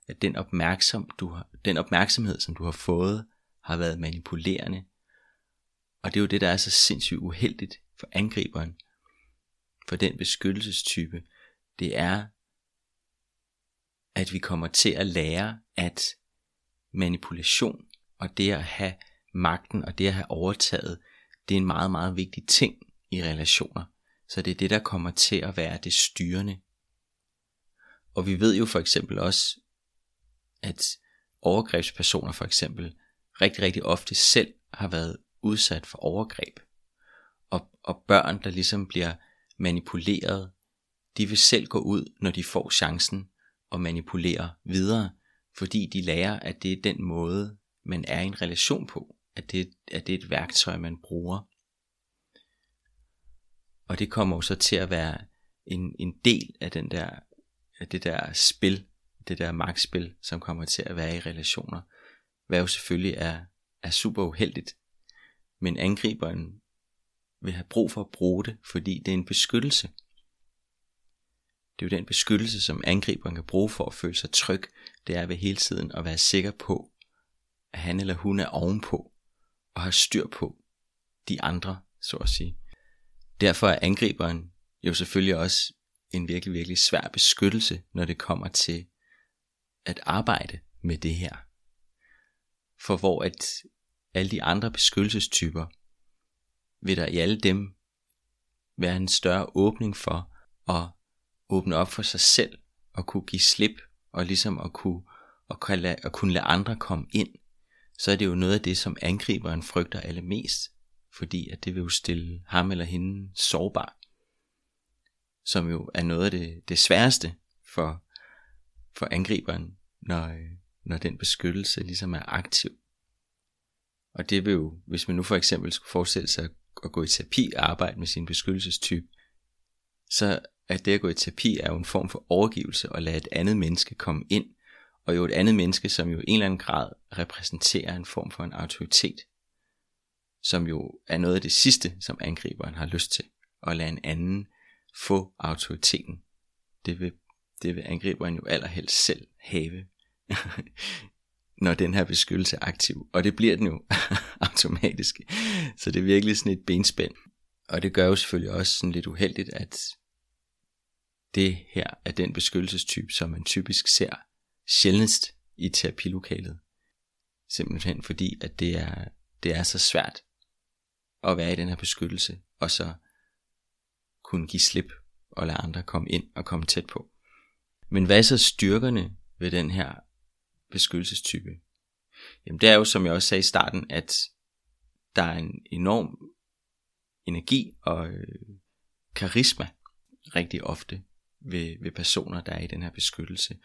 at den, opmærksom, du har, den opmærksomhed, som du har fået, har været manipulerende. Og det er jo det, der er så sindssygt uheldigt for angriberen, for den beskyttelsestype. Det er, at vi kommer til at lære, at manipulation og det at have magten og det at have overtaget, det er en meget, meget vigtig ting i relationer. Så det er det, der kommer til at være det styrende. Og vi ved jo for eksempel også, at overgrebspersoner for eksempel rigtig, rigtig ofte selv har været udsat for overgreb. Og, og børn, der ligesom bliver manipuleret, de vil selv gå ud, når de får chancen og manipulere videre, fordi de lærer, at det er den måde, man er i en relation på, at det, at det er et værktøj, man bruger. Og det kommer jo så til at være en, en del af, den der, af det der spil, det der magtspil, som kommer til at være i relationer. Hvad jo selvfølgelig er, er super uheldigt. Men angriberen vil have brug for at bruge det, fordi det er en beskyttelse. Det er jo den beskyttelse, som angriberen kan bruge for at føle sig tryg. Det er ved hele tiden at være sikker på, at han eller hun er ovenpå og har styr på de andre, så at sige. Derfor er angriberen jo selvfølgelig også en virkelig, virkelig svær beskyttelse, når det kommer til at arbejde med det her. For hvor at alle de andre beskyttelsestyper, vil der i alle dem være en større åbning for at åbne op for sig selv og kunne give slip og ligesom at kunne, at kunne, lade, at kunne lade andre komme ind, så er det jo noget af det, som angriberen frygter allermest, fordi at det vil jo stille ham eller hende sårbar, som jo er noget af det, det sværeste for, for angriberen, når, øh, når den beskyttelse ligesom er aktiv. Og det vil jo, hvis man nu for eksempel skulle forestille sig at gå i terapi og arbejde med sin beskyttelsestype, så at det at gå i terapi er jo en form for overgivelse og lade et andet menneske komme ind, og jo et andet menneske, som jo i en eller anden grad repræsenterer en form for en autoritet, som jo er noget af det sidste, som angriberen har lyst til, at lade en anden få autoriteten. Det vil, det vil angriberen jo allerhelst selv have, [laughs] når den her beskyttelse er aktiv. Og det bliver den jo [laughs] automatisk. Så det er virkelig sådan et benspænd. Og det gør jo selvfølgelig også sådan lidt uheldigt, at det her er den beskyttelsestype, som man typisk ser sjældnest i terapilokalet. Simpelthen fordi, at det er, det er så svært at være i den her beskyttelse, og så kunne give slip og lade andre komme ind og komme tæt på. Men hvad er så styrkerne ved den her beskyttelsestype? Jamen det er jo, som jeg også sagde i starten, at der er en enorm energi og øh, karisma rigtig ofte ved, ved personer, der er i den her beskyttelse.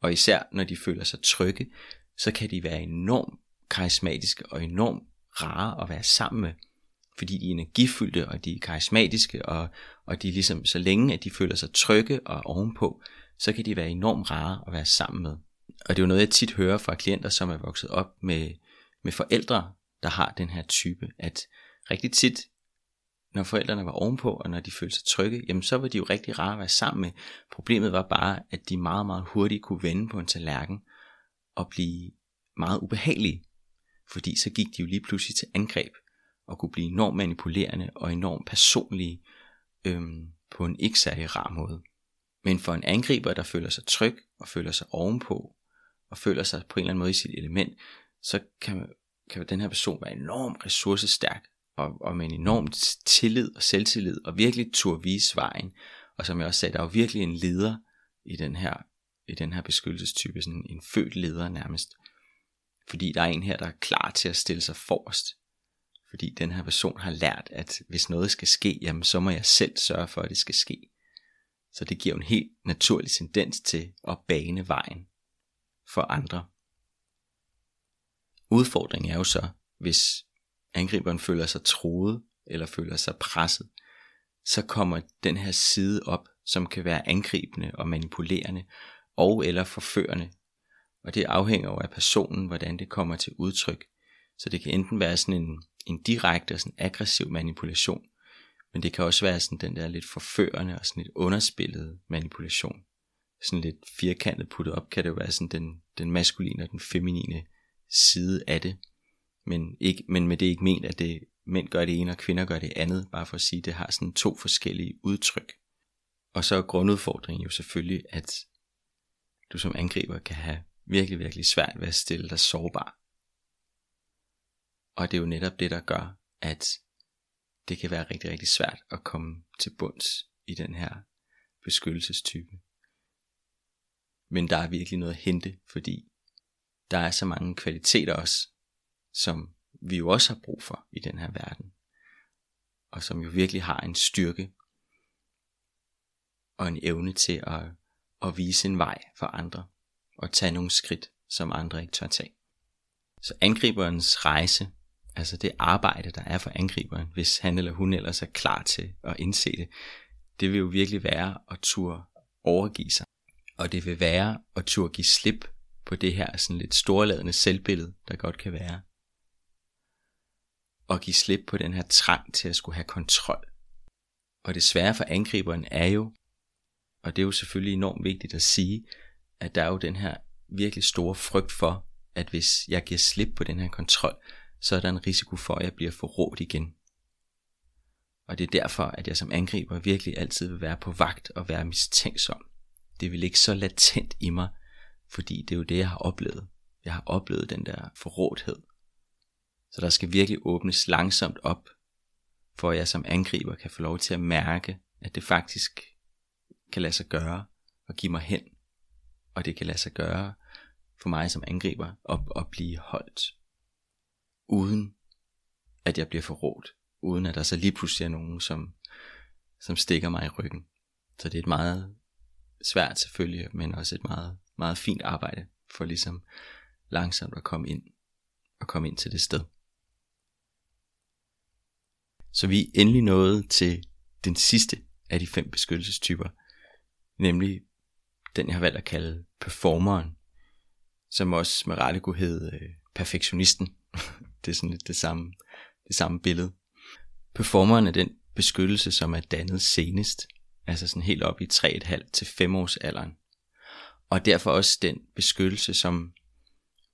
Og især når de føler sig trygge, så kan de være enormt karismatiske og enormt rare at være sammen med. Fordi de er energifyldte, og de er karismatiske, og, og de ligesom, så længe at de føler sig trygge og ovenpå, så kan de være enormt rare at være sammen med. Og det er jo noget, jeg tit hører fra klienter, som er vokset op med, med forældre, der har den her type, at rigtig tit, når forældrene var ovenpå, og når de følte sig trygge, jamen så var de jo rigtig rare at være sammen med. Problemet var bare, at de meget, meget hurtigt kunne vende på en tallerken og blive meget ubehagelige. Fordi så gik de jo lige pludselig til angreb og kunne blive enormt manipulerende og enormt personlige øhm, på en ikke særlig rar måde. Men for en angriber, der føler sig tryg og føler sig ovenpå og føler sig på en eller anden måde i sit element, så kan, kan den her person være enormt ressourcestærk og, og med en enorm tillid og selvtillid og virkelig tur vise vejen. Og som jeg også sagde, der er jo virkelig en leder i den her, i den her beskyttelsestype, sådan en født leder nærmest. Fordi der er en her, der er klar til at stille sig forrest. Fordi den her person har lært, at hvis noget skal ske, jamen så må jeg selv sørge for, at det skal ske. Så det giver en helt naturlig tendens til at bane vejen for andre. Udfordringen er jo så, hvis angriberen føler sig troet eller føler sig presset, så kommer den her side op, som kan være angribende og manipulerende og eller forførende. Og det afhænger jo af personen, hvordan det kommer til udtryk. Så det kan enten være sådan en, en direkte og sådan aggressiv manipulation, men det kan også være sådan den der lidt forførende og sådan lidt underspillet manipulation. Sådan lidt firkantet puttet op, kan det jo være sådan den, den maskuline og den feminine side af det. Men, ikke, men med det ikke ment, at det, mænd gør det ene, og kvinder gør det andet, bare for at sige, at det har sådan to forskellige udtryk. Og så er grundudfordringen jo selvfølgelig, at du som angriber kan have virkelig, virkelig svært ved at stille dig sårbar. Og det er jo netop det, der gør, at det kan være rigtig, rigtig svært at komme til bunds i den her beskyttelsestype. Men der er virkelig noget at hente, fordi der er så mange kvaliteter også, som vi jo også har brug for i den her verden. Og som jo virkelig har en styrke og en evne til at, at vise en vej for andre og tage nogle skridt, som andre ikke tør tage. Så angriberens rejse altså det arbejde, der er for angriberen, hvis han eller hun ellers er klar til at indse det, det vil jo virkelig være at turde overgive sig. Og det vil være at turde give slip på det her sådan lidt storladende selvbillede, der godt kan være. Og give slip på den her trang til at skulle have kontrol. Og det svære for angriberen er jo, og det er jo selvfølgelig enormt vigtigt at sige, at der er jo den her virkelig store frygt for, at hvis jeg giver slip på den her kontrol, så er der en risiko for, at jeg bliver forrådt igen. Og det er derfor, at jeg som angriber virkelig altid vil være på vagt og være mistænksom. Det vil ikke så latent i mig, fordi det er jo det, jeg har oplevet. Jeg har oplevet den der forrådhed. Så der skal virkelig åbnes langsomt op, for at jeg som angriber kan få lov til at mærke, at det faktisk kan lade sig gøre og give mig hen. Og det kan lade sig gøre for mig som angriber at, at blive holdt uden at jeg bliver forrådt, uden at der så lige pludselig er nogen, som, som stikker mig i ryggen. Så det er et meget svært selvfølgelig, men også et meget, meget fint arbejde for ligesom langsomt at komme ind og komme ind til det sted. Så vi er endelig nået til den sidste af de fem beskyttelsestyper, nemlig den jeg har valgt at kalde performeren, som også med rette kunne hedde øh, perfektionisten. [laughs] det er sådan lidt det samme, det samme billede. Performeren er den beskyttelse, som er dannet senest, altså sådan helt op i 3,5 til 5 års alderen. Og derfor også den beskyttelse, som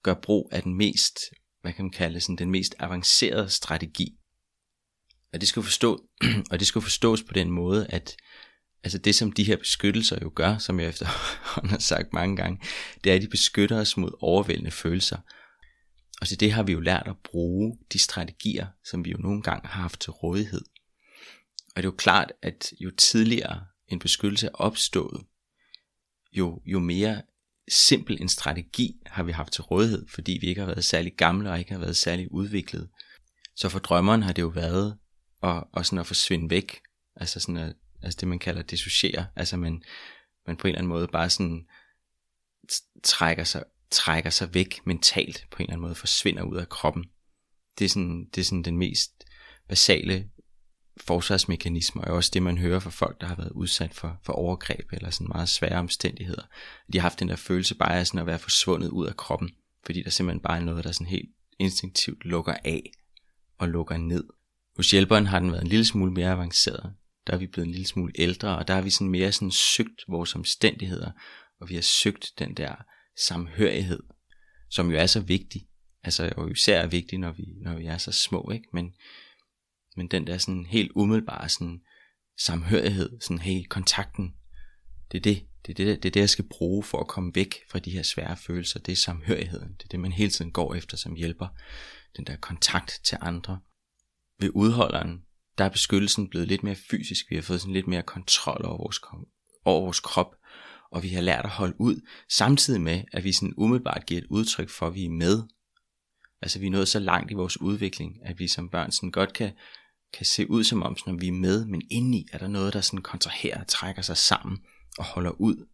gør brug af den mest, hvad kan man kalde sådan, den mest avancerede strategi. Og det skal forstå, [clears throat] og det skal forstås på den måde, at altså det som de her beskyttelser jo gør, som jeg efterhånden [laughs] har sagt mange gange, det er, at de beskytter os mod overvældende følelser, og til det har vi jo lært at bruge de strategier, som vi jo nogle gange har haft til rådighed. Og det er jo klart, at jo tidligere en beskyttelse er opstået, jo, jo mere simpel en strategi har vi haft til rådighed, fordi vi ikke har været særlig gamle og ikke har været særlig udviklet. Så for drømmeren har det jo været at, at, sådan at forsvinde væk, altså, sådan at, altså det man kalder dissociere, altså man, man på en eller anden måde bare sådan trækker sig trækker sig væk mentalt på en eller anden måde, forsvinder ud af kroppen. Det er sådan, det er sådan den mest basale forsvarsmekanisme, og også det, man hører fra folk, der har været udsat for, for overgreb eller sådan meget svære omstændigheder. De har haft den der følelse bare af sådan at være forsvundet ud af kroppen, fordi der simpelthen bare er noget, der sådan helt instinktivt lukker af og lukker ned. Hos hjælperen har den været en lille smule mere avanceret. Der er vi blevet en lille smule ældre, og der har vi sådan mere sådan søgt vores omstændigheder, og vi har søgt den der samhørighed, som jo er så vigtig. Altså jo især er vigtig, når vi, når vi er så små, ikke? Men, men den der sådan helt umiddelbare sådan samhørighed, sådan hey, kontakten, det er det, det er det, det er det, jeg skal bruge for at komme væk fra de her svære følelser. Det er samhørigheden. Det er det, man hele tiden går efter som hjælper. Den der kontakt til andre. Ved udholderen, der er beskyttelsen blevet lidt mere fysisk. Vi har fået sådan lidt mere kontrol over vores, over vores krop. Og vi har lært at holde ud, samtidig med, at vi sådan umiddelbart giver et udtryk for, at vi er med. Altså vi er nået så langt i vores udvikling, at vi som børn sådan godt kan, kan se ud som om, når vi er med, men indeni er der noget, der sådan kontraherer og trækker sig sammen og holder ud.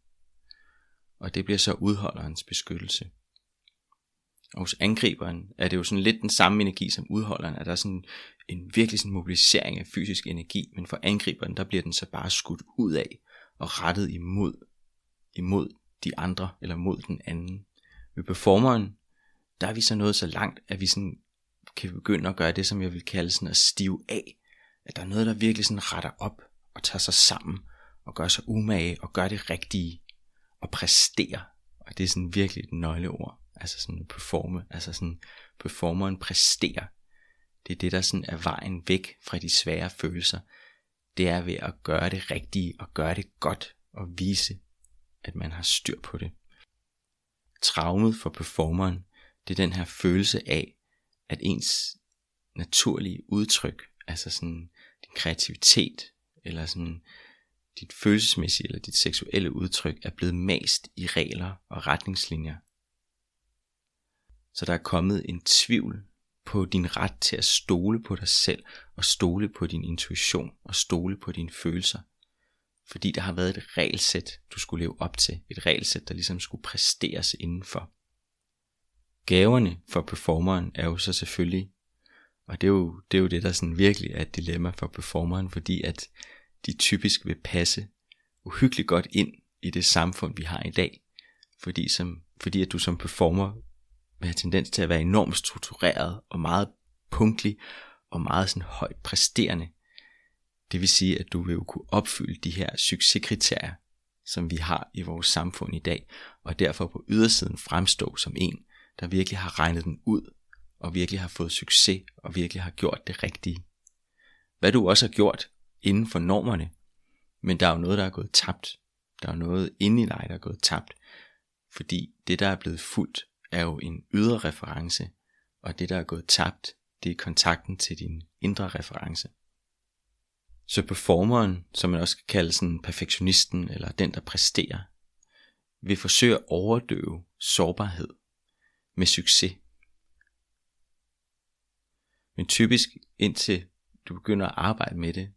Og det bliver så udholderens beskyttelse. Og hos angriberen er det jo sådan lidt den samme energi som udholderen, at der er sådan en virkelig sådan mobilisering af fysisk energi, men for angriberen, der bliver den så bare skudt ud af og rettet imod, imod de andre eller mod den anden. Ved performeren, der er vi så nået så langt, at vi sådan kan begynde at gøre det, som jeg vil kalde sådan at stive af. At der er noget, der virkelig sådan retter op og tager sig sammen og gør sig umage og gør det rigtige og præsterer. Og det er sådan virkelig et nøgleord. Altså sådan performe, altså sådan performeren præsterer. Det er det, der sådan er vejen væk fra de svære følelser. Det er ved at gøre det rigtige og gøre det godt og vise, at man har styr på det. Traumet for performeren, det er den her følelse af, at ens naturlige udtryk, altså sådan din kreativitet, eller sådan dit følelsesmæssige eller dit seksuelle udtryk er blevet mast i regler og retningslinjer. Så der er kommet en tvivl på din ret til at stole på dig selv og stole på din intuition og stole på dine følelser. Fordi der har været et regelsæt, du skulle leve op til. Et regelsæt, der ligesom skulle præsteres indenfor. Gaverne for performeren er jo så selvfølgelig, og det er jo det, er jo det der sådan virkelig er et dilemma for performeren, fordi at de typisk vil passe uhyggeligt godt ind i det samfund, vi har i dag. Fordi, som, fordi at du som performer vil have tendens til at være enormt struktureret og meget punktlig og meget sådan højt præsterende. Det vil sige, at du vil jo kunne opfylde de her succeskriterier, som vi har i vores samfund i dag, og derfor på ydersiden fremstå som en, der virkelig har regnet den ud, og virkelig har fået succes, og virkelig har gjort det rigtige. Hvad du også har gjort, inden for normerne. Men der er jo noget, der er gået tabt. Der er jo noget inde i dig, der er gået tabt. Fordi det, der er blevet fuldt, er jo en ydre reference, og det, der er gået tabt, det er kontakten til din indre reference. Så performeren, som man også kan kalde sådan perfektionisten, eller den, der præsterer, vil forsøge at overdøve sårbarhed med succes. Men typisk indtil du begynder at arbejde med det,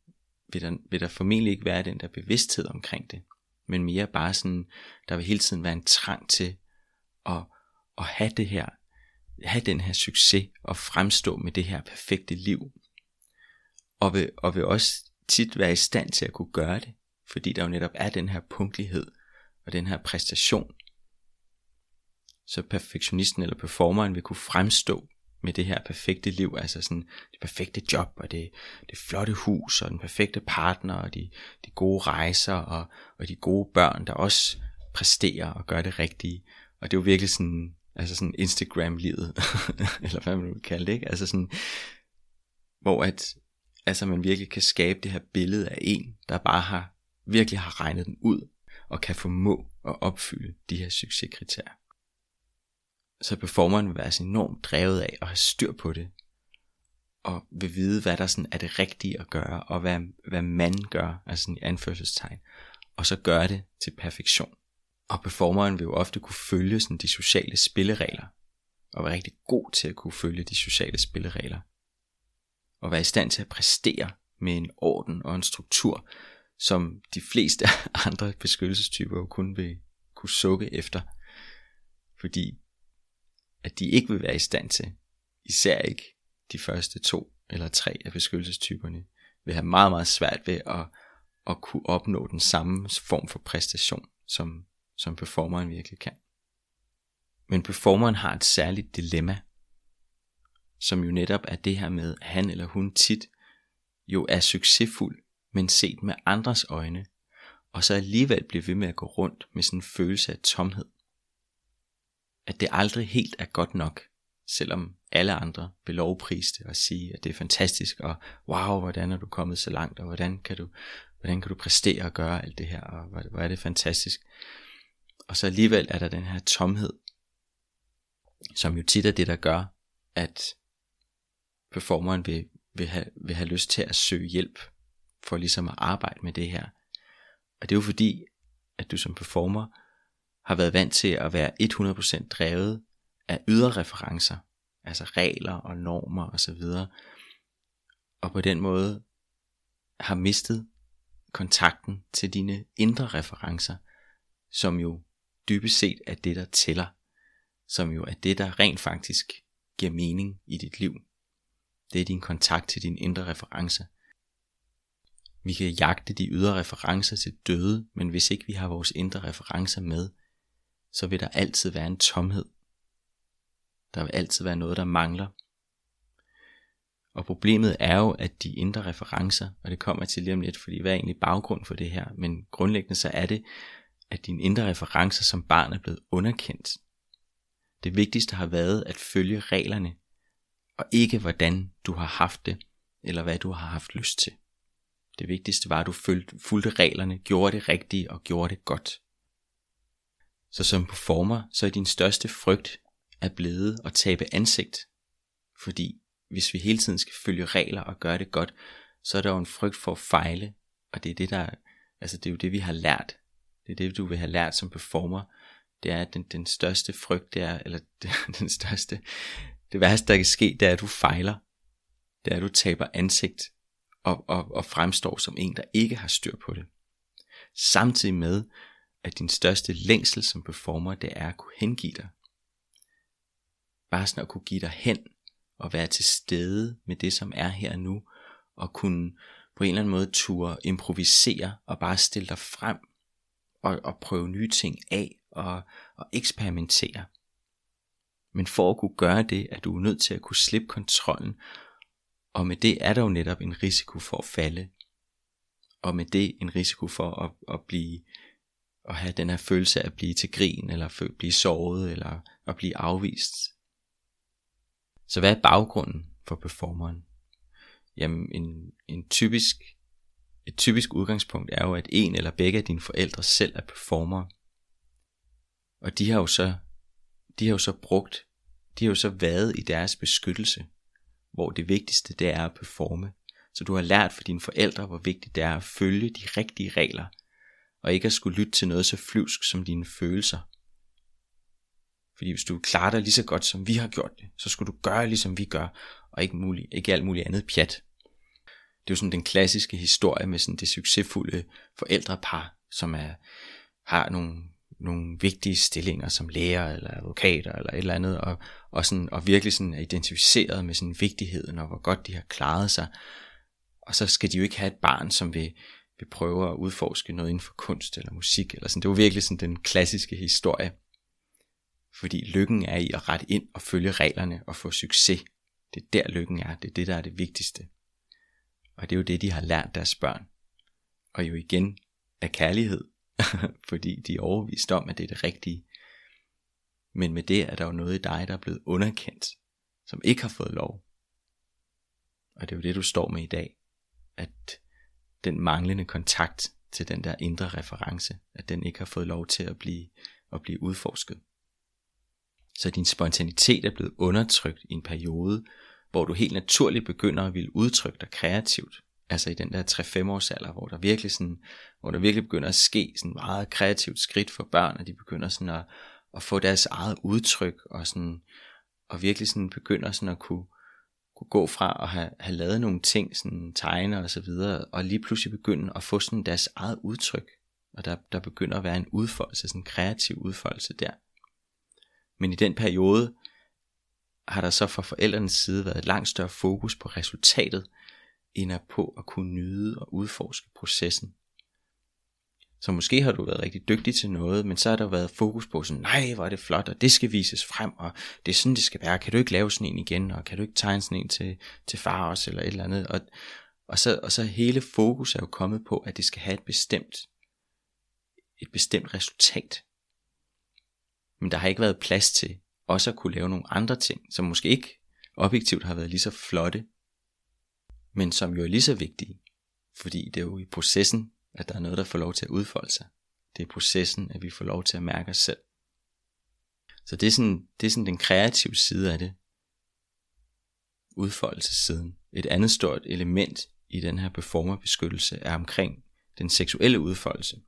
vil der, vil der formentlig ikke være den der bevidsthed omkring det, men mere bare sådan, der vil hele tiden være en trang til at, at have det her, have den her succes og fremstå med det her perfekte liv. Og vil, og vil også tit være i stand til at kunne gøre det, fordi der jo netop er den her punktlighed og den her præstation. Så perfektionisten eller performeren vil kunne fremstå med det her perfekte liv, altså sådan det perfekte job, og det, det flotte hus, og den perfekte partner, og de, de gode rejser, og, og de gode børn, der også præsterer og gør det rigtige. Og det er jo virkelig sådan, altså sådan Instagram-livet, [laughs] eller hvad man vil kalde det, ikke? Altså sådan, hvor at, altså man virkelig kan skabe det her billede af en, der bare har, virkelig har regnet den ud, og kan formå at opfylde de her succeskriterier så performeren vil være så enormt drevet af at have styr på det, og vil vide, hvad der sådan er det rigtige at gøre, og hvad, hvad man gør, altså i anførselstegn, og så gøre det til perfektion. Og performeren vil jo ofte kunne følge sådan de sociale spilleregler, og være rigtig god til at kunne følge de sociale spilleregler, og være i stand til at præstere med en orden og en struktur, som de fleste [laughs] andre beskyttelsestyper jo kun vil kunne sukke efter. Fordi at de ikke vil være i stand til, især ikke de første to eller tre af beskyttelsestyperne, vil have meget, meget svært ved at, at kunne opnå den samme form for præstation, som, som performeren virkelig kan. Men performeren har et særligt dilemma, som jo netop er det her med, at han eller hun tit jo er succesfuld, men set med andres øjne, og så alligevel bliver ved med at gå rundt med sådan en følelse af tomhed. At det aldrig helt er godt nok, selvom alle andre vil lovprise det og sige, at det er fantastisk, og wow, hvordan er du kommet så langt, og hvordan kan du, hvordan kan du præstere og gøre alt det her, og hvor er det fantastisk. Og så alligevel er der den her tomhed, som jo tit er det, der gør, at performeren vil, vil, have, vil have lyst til at søge hjælp for ligesom at arbejde med det her. Og det er jo fordi, at du som performer har været vant til at være 100% drevet af ydre referencer, altså regler og normer osv. Og, og på den måde har mistet kontakten til dine indre referencer, som jo dybest set er det, der tæller, som jo er det, der rent faktisk giver mening i dit liv. Det er din kontakt til din indre referencer. Vi kan jagte de ydre referencer til døde, men hvis ikke vi har vores indre referencer med, så vil der altid være en tomhed. Der vil altid være noget, der mangler. Og problemet er jo, at de indre referencer, og det kommer til lige om lidt, fordi hvad er egentlig baggrund for det her, men grundlæggende så er det, at dine indre referencer som barn er blevet underkendt. Det vigtigste har været at følge reglerne, og ikke hvordan du har haft det, eller hvad du har haft lyst til. Det vigtigste var, at du fulgte reglerne, gjorde det rigtige og gjorde det godt. Så som performer, så er din største frygt at blevet at tabe ansigt. Fordi hvis vi hele tiden skal følge regler og gøre det godt, så er der jo en frygt for at fejle. Og det er det, der, altså det er jo det, vi har lært. Det er det, du vil have lært som performer. Det er, at den, den største frygt, det er, eller [laughs] den største, det værste, der kan ske, det er, at du fejler. Det er, at du taber ansigt og, og, og fremstår som en, der ikke har styr på det. Samtidig med, at din største længsel som performer, det er at kunne hengive dig. Bare sådan at kunne give dig hen og være til stede med det, som er her nu, og kunne på en eller anden måde ture improvisere og bare stille dig frem og, og prøve nye ting af og, og eksperimentere. Men for at kunne gøre det, er du nødt til at kunne slippe kontrollen, og med det er der jo netop en risiko for at falde, og med det en risiko for at, at blive at have den her følelse af at blive til grin, eller blive såret, eller at blive afvist. Så hvad er baggrunden for performeren? Jamen en, en typisk, et typisk udgangspunkt er jo, at en eller begge af dine forældre selv er performer. Og de har jo så, de har jo så brugt, de har jo så været i deres beskyttelse, hvor det vigtigste det er at performe. Så du har lært for dine forældre, hvor vigtigt det er at følge de rigtige regler, og ikke at skulle lytte til noget så flyvsk som dine følelser. Fordi hvis du klarer dig lige så godt, som vi har gjort det, så skulle du gøre ligesom vi gør, og ikke, muligt, ikke alt muligt andet pjat. Det er jo sådan den klassiske historie med sådan det succesfulde forældrepar, som er, har nogle, nogle vigtige stillinger som lærer eller advokater eller et eller andet, og, og, sådan, og virkelig sådan er identificeret med sådan vigtigheden og hvor godt de har klaret sig. Og så skal de jo ikke have et barn, som vil, vil prøve at udforske noget inden for kunst eller musik. Eller sådan. Det var virkelig sådan den klassiske historie. Fordi lykken er i at rette ind og følge reglerne og få succes. Det er der lykken er. Det er det, der er det vigtigste. Og det er jo det, de har lært deres børn. Og jo igen af kærlighed. [laughs] fordi de er overvist om, at det er det rigtige. Men med det er der jo noget i dig, der er blevet underkendt. Som ikke har fået lov. Og det er jo det, du står med i dag. At den manglende kontakt til den der indre reference, at den ikke har fået lov til at blive, at blive udforsket. Så din spontanitet er blevet undertrykt i en periode, hvor du helt naturligt begynder at ville udtrykke dig kreativt. Altså i den der 3-5 års alder, hvor der virkelig sådan, hvor der virkelig begynder at ske sådan meget kreativt skridt for børn, og de begynder sådan at, at få deres eget udtryk, og sådan, og virkelig sådan begynder sådan at kunne, kunne gå fra at have, have lavet nogle ting, sådan tegne og så videre, og lige pludselig begynde at få sådan deres eget udtryk. Og der, der begynder at være en udfoldelse, sådan en kreativ udfoldelse der. Men i den periode har der så fra forældrenes side været et langt større fokus på resultatet, end er på at kunne nyde og udforske processen. Så måske har du været rigtig dygtig til noget, men så har der været fokus på sådan, nej, hvor er det flot, og det skal vises frem, og det er sådan, det skal være. Kan du ikke lave sådan en igen, og kan du ikke tegne sådan en til, til far også, eller et eller andet. Og, Og så, og så hele fokus er jo kommet på, at det skal have et bestemt, et bestemt resultat. Men der har ikke været plads til også at kunne lave nogle andre ting, som måske ikke objektivt har været lige så flotte, men som jo er lige så vigtige. Fordi det er jo i processen, at der er noget, der får lov til at udfolde sig. Det er processen, at vi får lov til at mærke os selv. Så det er sådan, det er sådan den kreative side af det. Udfoldelsessiden. Et andet stort element i den her performerbeskyttelse er omkring den seksuelle udfoldelse.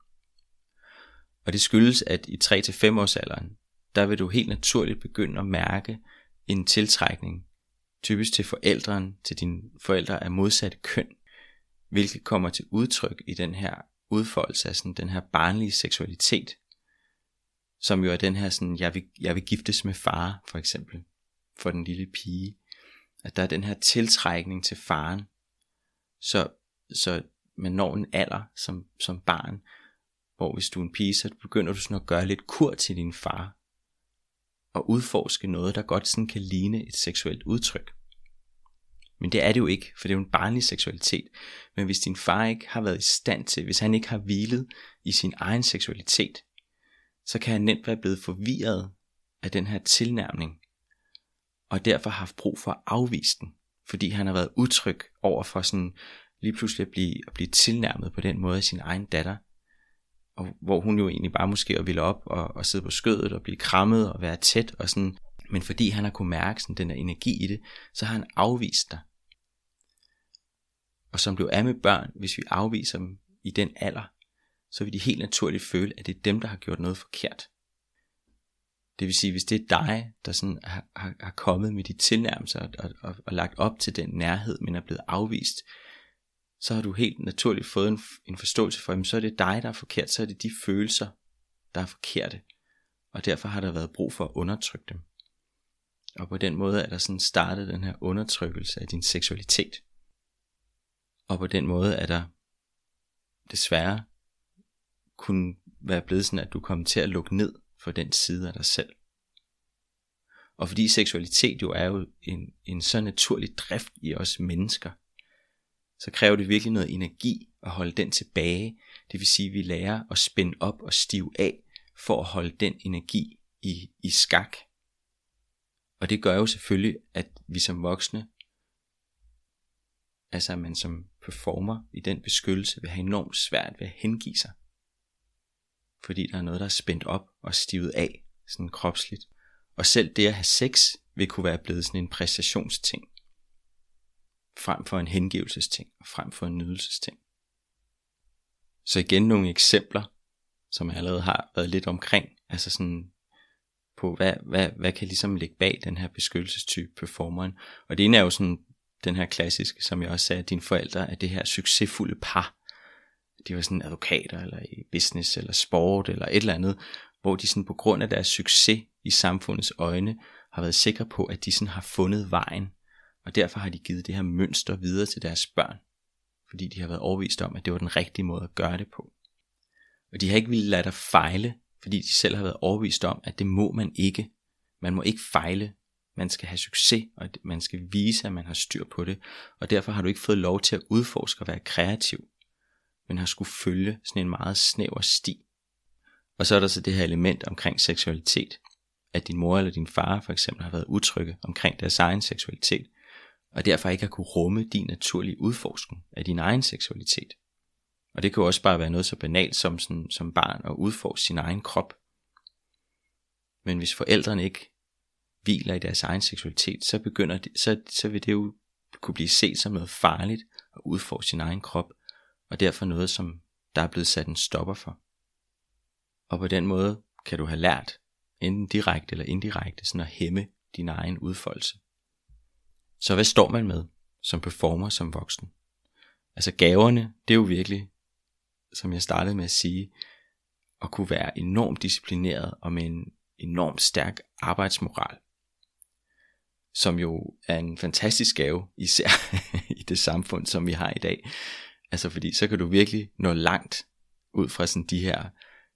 Og det skyldes, at i 3-5 års alderen, der vil du helt naturligt begynde at mærke en tiltrækning, typisk til forældren, til dine forældre af modsatte køn, hvilket kommer til udtryk i den her udfoldelse af sådan den her barnlige seksualitet, som jo er den her sådan, jeg vil, jeg vil giftes med far, for eksempel, for den lille pige. At der er den her tiltrækning til faren, så, så man når en alder som, som barn, hvor hvis du er en pige, så begynder du sådan at gøre lidt kur til din far, og udforske noget, der godt sådan kan ligne et seksuelt udtryk. Men det er det jo ikke, for det er jo en barnlig seksualitet. Men hvis din far ikke har været i stand til, hvis han ikke har hvilet i sin egen seksualitet, så kan han nemt være blevet forvirret af den her tilnærmning, og derfor har haft brug for at afvise den, fordi han har været utryg over for sådan lige pludselig at blive, at blive tilnærmet på den måde af sin egen datter, og hvor hun jo egentlig bare måske ville op og, og sidde på skødet og blive krammet og være tæt og sådan, men fordi han har kunne mærke sådan den der energi i det, så har han afvist dig. Og som blev af med børn, hvis vi afviser dem i den alder, så vil de helt naturligt føle, at det er dem, der har gjort noget forkert. Det vil sige, hvis det er dig, der sådan har, har, har kommet med de tilnærmelser og, og, og, og lagt op til den nærhed, men er blevet afvist, så har du helt naturligt fået en, en forståelse for, at så er det dig, der er forkert, så er det de følelser, der er forkerte. Og derfor har der været brug for at undertrykke dem. Og på den måde er der sådan startet den her undertrykkelse af din seksualitet. Og på den måde er der desværre kunne være blevet sådan, at du kommer til at lukke ned for den side af dig selv. Og fordi seksualitet jo er jo en, en så naturlig drift i os mennesker, så kræver det virkelig noget energi at holde den tilbage. Det vil sige, at vi lærer at spænde op og stive af, for at holde den energi i, i skak. Og det gør jo selvfølgelig, at vi som voksne, altså at man som performer i den beskyttelse, vil have enormt svært ved at hengive sig fordi der er noget, der er spændt op og stivet af, sådan kropsligt. Og selv det at have sex vil kunne være blevet sådan en præstationsting, frem for en hengivelsesting, og frem for en nydelsesting. Så igen nogle eksempler, som jeg allerede har været lidt omkring, altså sådan på, hvad, hvad, hvad kan ligesom ligge bag den her beskyttelsestype performeren. Og det ene er jo sådan den her klassiske, som jeg også sagde, at dine forældre er det her succesfulde par, de var sådan advokater, eller i business, eller sport, eller et eller andet, hvor de sådan på grund af deres succes i samfundets øjne, har været sikre på, at de sådan har fundet vejen, og derfor har de givet det her mønster videre til deres børn, fordi de har været overvist om, at det var den rigtige måde at gøre det på. Og de har ikke ville lade dig fejle, fordi de selv har været overvist om, at det må man ikke. Man må ikke fejle. Man skal have succes, og man skal vise, at man har styr på det. Og derfor har du ikke fået lov til at udforske og være kreativ men har skulle følge sådan en meget snæver sti. Og så er der så det her element omkring seksualitet, at din mor eller din far for eksempel har været utrygge omkring deres egen seksualitet, og derfor ikke har kunne rumme din naturlige udforskning af din egen seksualitet. Og det kan jo også bare være noget så banalt som, sådan, som barn at udforske sin egen krop. Men hvis forældrene ikke hviler i deres egen seksualitet, så, begynder det, så, så vil det jo kunne blive set som noget farligt at udfordre sin egen krop, og derfor noget, som der er blevet sat en stopper for. Og på den måde kan du have lært, enten direkte eller indirekte, sådan at hæmme din egen udfoldelse. Så hvad står man med som performer som voksen? Altså gaverne, det er jo virkelig, som jeg startede med at sige, at kunne være enormt disciplineret og med en enormt stærk arbejdsmoral. Som jo er en fantastisk gave, især [laughs] i det samfund, som vi har i dag, Altså fordi så kan du virkelig nå langt ud fra sådan de her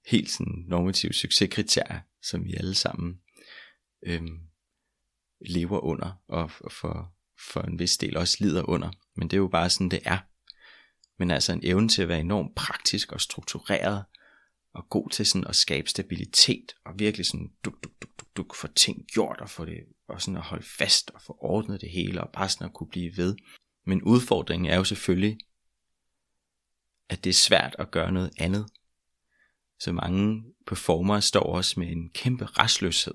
helt sådan normative succeskriterier, som vi alle sammen øhm, lever under, og for, for en vis del også lider under. Men det er jo bare sådan, det er. men altså en evne til at være enormt praktisk og struktureret, og god til sådan at skabe stabilitet, og virkelig sådan duk, duk, duk, duk, duk, få ting gjort, og få det, og sådan at holde fast, og få ordnet det hele, og bare sådan at kunne blive ved. Men udfordringen er jo selvfølgelig, at det er svært at gøre noget andet. Så mange performere står også med en kæmpe restløshed,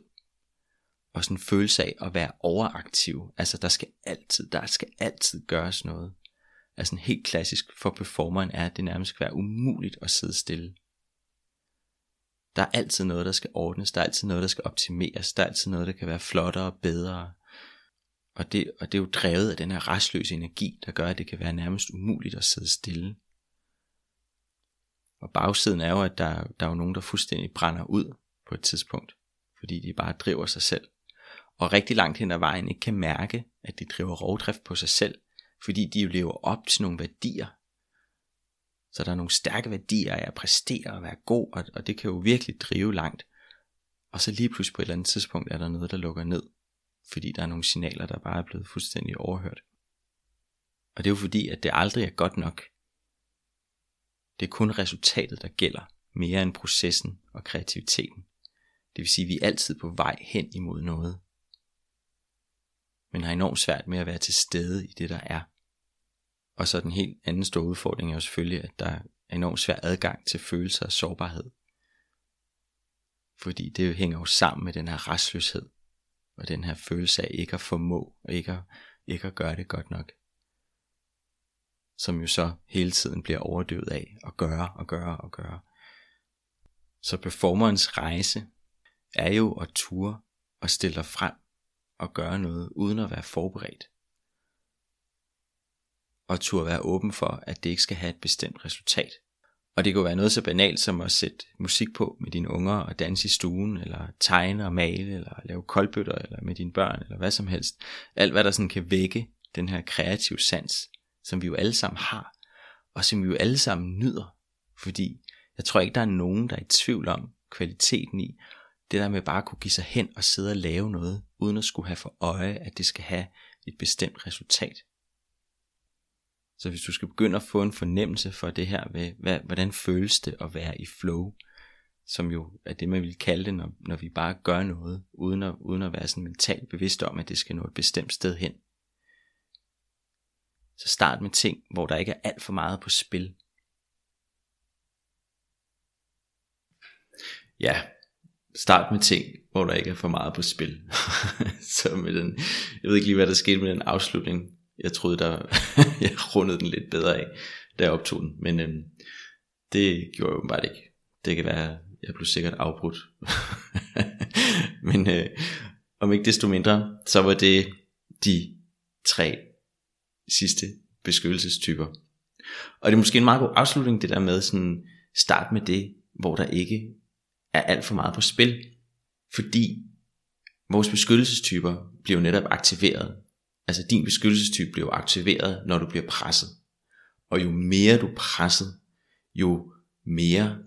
og sådan en følelse af at være overaktiv. Altså der skal altid, der skal altid gøres noget. Altså helt klassisk for performeren er, at det nærmest skal være umuligt at sidde stille. Der er altid noget, der skal ordnes, der er altid noget, der skal optimeres, der er altid noget, der kan være flottere og bedre. Og det, og det er jo drevet af den her restløse energi, der gør, at det kan være nærmest umuligt at sidde stille. Og bagsiden er jo, at der, der er jo nogen, der fuldstændig brænder ud på et tidspunkt, fordi de bare driver sig selv. Og rigtig langt hen ad vejen ikke kan mærke, at de driver rovdrift på sig selv, fordi de jo lever op til nogle værdier. Så der er nogle stærke værdier af at præstere og være god, og, og det kan jo virkelig drive langt. Og så lige pludselig på et eller andet tidspunkt er der noget, der lukker ned, fordi der er nogle signaler, der bare er blevet fuldstændig overhørt. Og det er jo fordi, at det aldrig er godt nok. Det er kun resultatet, der gælder, mere end processen og kreativiteten. Det vil sige, at vi er altid på vej hen imod noget. Men har enormt svært med at være til stede i det, der er. Og så den helt anden store udfordring er jo selvfølgelig, at der er enormt svær adgang til følelser og sårbarhed. Fordi det hænger jo sammen med den her restløshed, og den her følelse af ikke at formå, og ikke at, ikke at gøre det godt nok. Som jo så hele tiden bliver overdøvet af at gøre og gøre og gøre. Så performerens rejse er jo at ture og stille dig frem og gøre noget uden at være forberedt og turde være åben for, at det ikke skal have et bestemt resultat. Og det kunne være noget så banalt som at sætte musik på med dine unger og danse i stuen, eller tegne og male, eller lave koldbøtter, eller med dine børn, eller hvad som helst. Alt hvad der sådan kan vække den her kreative sans, som vi jo alle sammen har, og som vi jo alle sammen nyder. Fordi jeg tror ikke, der er nogen, der er i tvivl om kvaliteten i, det der med bare at kunne give sig hen og sidde og lave noget, uden at skulle have for øje, at det skal have et bestemt resultat. Så hvis du skal begynde at få en fornemmelse for det her ved, hvad, hvordan føles det at være i flow, som jo er det, man vil kalde det, når, når vi bare gør noget, uden at, uden at være sådan mentalt bevidst om, at det skal nå et bestemt sted hen. Så start med ting, hvor der ikke er alt for meget på spil. Ja, start med ting, hvor der ikke er for meget på spil. [laughs] så med den, jeg ved ikke lige, hvad der skete med den afslutning, jeg troede, der, [laughs] jeg rundede den lidt bedre af, da jeg optog den. Men øhm, det gjorde jeg åbenbart ikke. Det kan være, jeg blev sikkert afbrudt. [laughs] Men øh, om ikke desto mindre, så var det de tre sidste beskyttelsestyper. Og det er måske en meget god afslutning, det der med sådan, start med det, hvor der ikke er alt for meget på spil. Fordi vores beskyttelsestyper bliver jo netop aktiveret Altså din beskyttelsestype bliver aktiveret, når du bliver presset. Og jo mere du er presset, jo mere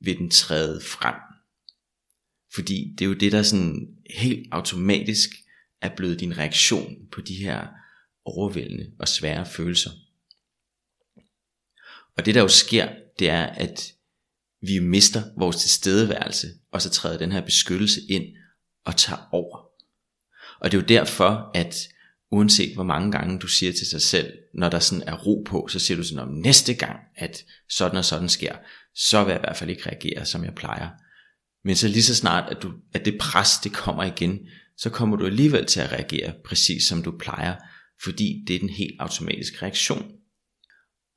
vil den træde frem. Fordi det er jo det, der sådan helt automatisk er blevet din reaktion på de her overvældende og svære følelser. Og det der jo sker, det er, at vi mister vores tilstedeværelse, og så træder den her beskyttelse ind og tager over. Og det er jo derfor, at uanset hvor mange gange du siger til dig selv, når der sådan er ro på, så siger du sådan om næste gang, at sådan og sådan sker, så vil jeg i hvert fald ikke reagere, som jeg plejer. Men så lige så snart, at, du, at det pres, det kommer igen, så kommer du alligevel til at reagere præcis som du plejer, fordi det er den helt automatiske reaktion.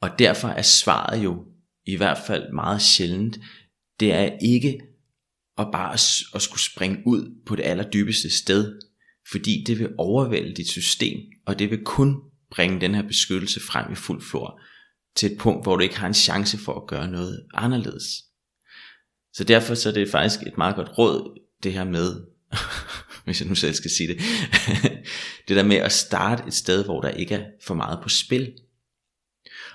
Og derfor er svaret jo i hvert fald meget sjældent, det er ikke at bare at skulle springe ud på det allerdybeste sted, fordi det vil overvælde dit system, og det vil kun bringe den her beskyttelse frem i fuld flor, til et punkt, hvor du ikke har en chance for at gøre noget anderledes. Så derfor så er det faktisk et meget godt råd, det her med, [laughs] hvis jeg nu selv skal sige det, [laughs] det der med at starte et sted, hvor der ikke er for meget på spil.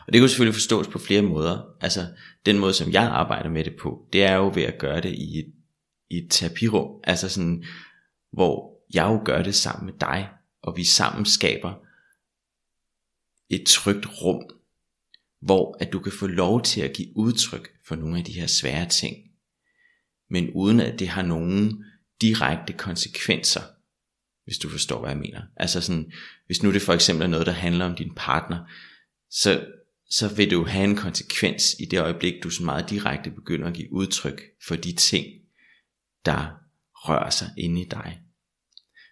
Og det kan jo selvfølgelig forstås på flere måder. Altså, den måde, som jeg arbejder med det på, det er jo ved at gøre det i et, i et terapirum. Altså sådan, hvor jeg jo gør det sammen med dig, og vi sammen skaber et trygt rum, hvor at du kan få lov til at give udtryk for nogle af de her svære ting, men uden at det har nogen direkte konsekvenser, hvis du forstår, hvad jeg mener. Altså sådan, hvis nu det for eksempel er noget, der handler om din partner, så, så vil det jo have en konsekvens i det øjeblik, du så meget direkte begynder at give udtryk for de ting, der rører sig inde i dig.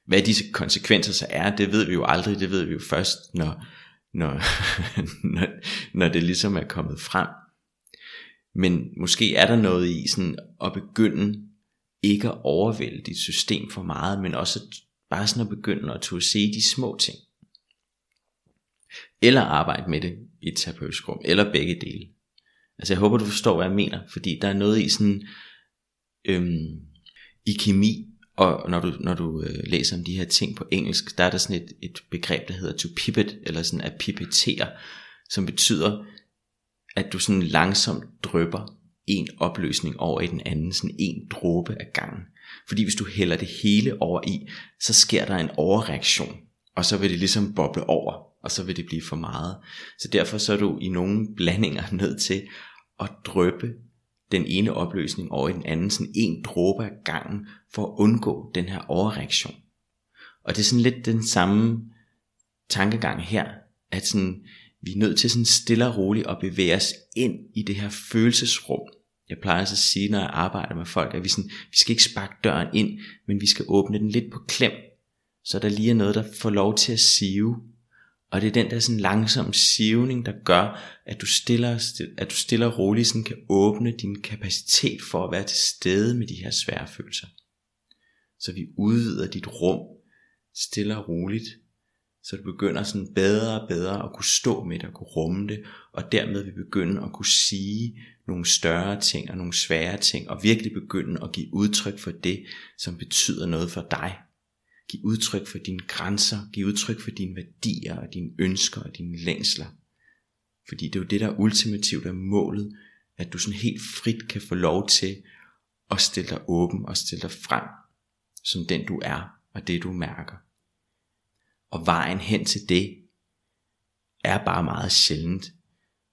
Hvad disse konsekvenser så er, det ved vi jo aldrig, det ved vi jo først, når, når, [laughs] når, når det ligesom er kommet frem. Men måske er der noget i sådan at begynde ikke at overvælde dit system for meget, men også bare sådan at begynde at turde se de små ting. Eller arbejde med det i et terapeutisk rum, eller begge dele. Altså jeg håber du forstår hvad jeg mener, fordi der er noget i sådan, øhm, i kemi, og når du, når du øh, læser om de her ting på engelsk, der er der sådan et, et begreb, der hedder to pipet, eller sådan at pipettere, som betyder, at du sådan langsomt drøber en opløsning over i den anden, sådan en dråbe af gangen. Fordi hvis du hælder det hele over i, så sker der en overreaktion, og så vil det ligesom boble over, og så vil det blive for meget. Så derfor så er du i nogle blandinger [laughs] nødt til at drøbe den ene opløsning over i den anden, sådan en dråbe af gangen, for at undgå den her overreaktion. Og det er sådan lidt den samme tankegang her, at sådan, vi er nødt til sådan stille og roligt at bevæge os ind i det her følelsesrum. Jeg plejer altså at sige, når jeg arbejder med folk, at vi, sådan, vi skal ikke sparke døren ind, men vi skal åbne den lidt på klem, så der lige er noget, der får lov til at sive. Og det er den der sådan langsom sivning, der gør, at du stiller, at du stille og roligt sådan kan åbne din kapacitet for at være til stede med de her svære følelser. Så vi udvider dit rum stille og roligt, så du begynder sådan bedre og bedre at kunne stå med det og kunne rumme det, og dermed vil begynde at kunne sige nogle større ting og nogle svære ting, og virkelig begynde at give udtryk for det, som betyder noget for dig. Giv udtryk for dine grænser, giv udtryk for dine værdier og dine ønsker og dine længsler. Fordi det er jo det, der ultimativt er målet, at du sådan helt frit kan få lov til at stille dig åben og stille dig frem, som den du er og det du mærker. Og vejen hen til det er bare meget sjældent,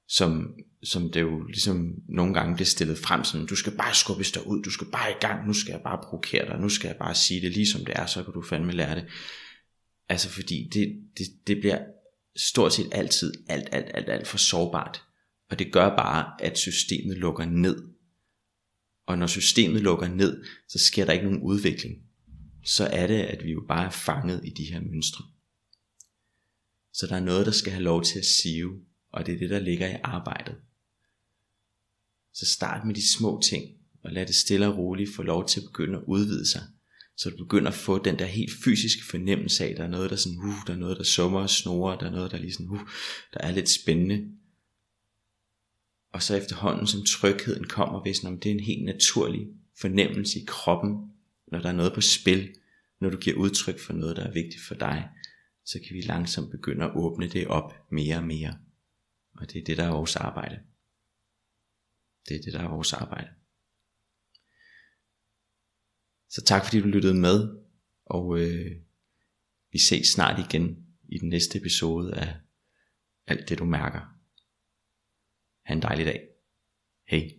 som, som det jo ligesom nogle gange bliver stillet frem sådan, du skal bare skubbe dig ud, du skal bare i gang, nu skal jeg bare provokere dig, nu skal jeg bare sige det lige som det er, så kan du fandme lære det. Altså fordi det, det, det bliver stort set altid alt, alt, alt, alt for sårbart. Og det gør bare, at systemet lukker ned. Og når systemet lukker ned, så sker der ikke nogen udvikling. Så er det, at vi jo bare er fanget i de her mønstre. Så der er noget, der skal have lov til at sive, og det er det, der ligger i arbejdet. Så start med de små ting, og lad det stille og roligt få lov til at begynde at udvide sig, så du begynder at få den der helt fysiske fornemmelse af, at der er noget, der sådan, uh, der er noget, der summer og snorer, der er noget, der er lige sådan, uh, der er lidt spændende. Og så efterhånden, som trygheden kommer, hvis det er en helt naturlig fornemmelse i kroppen, når der er noget på spil, når du giver udtryk for noget, der er vigtigt for dig, så kan vi langsomt begynde at åbne det op mere og mere. Og det er det, der er vores arbejde. Det er det, der er vores arbejde. Så tak fordi du lyttede med, og øh, vi ses snart igen i den næste episode af alt det du mærker. Ha' en dejlig dag. Hej.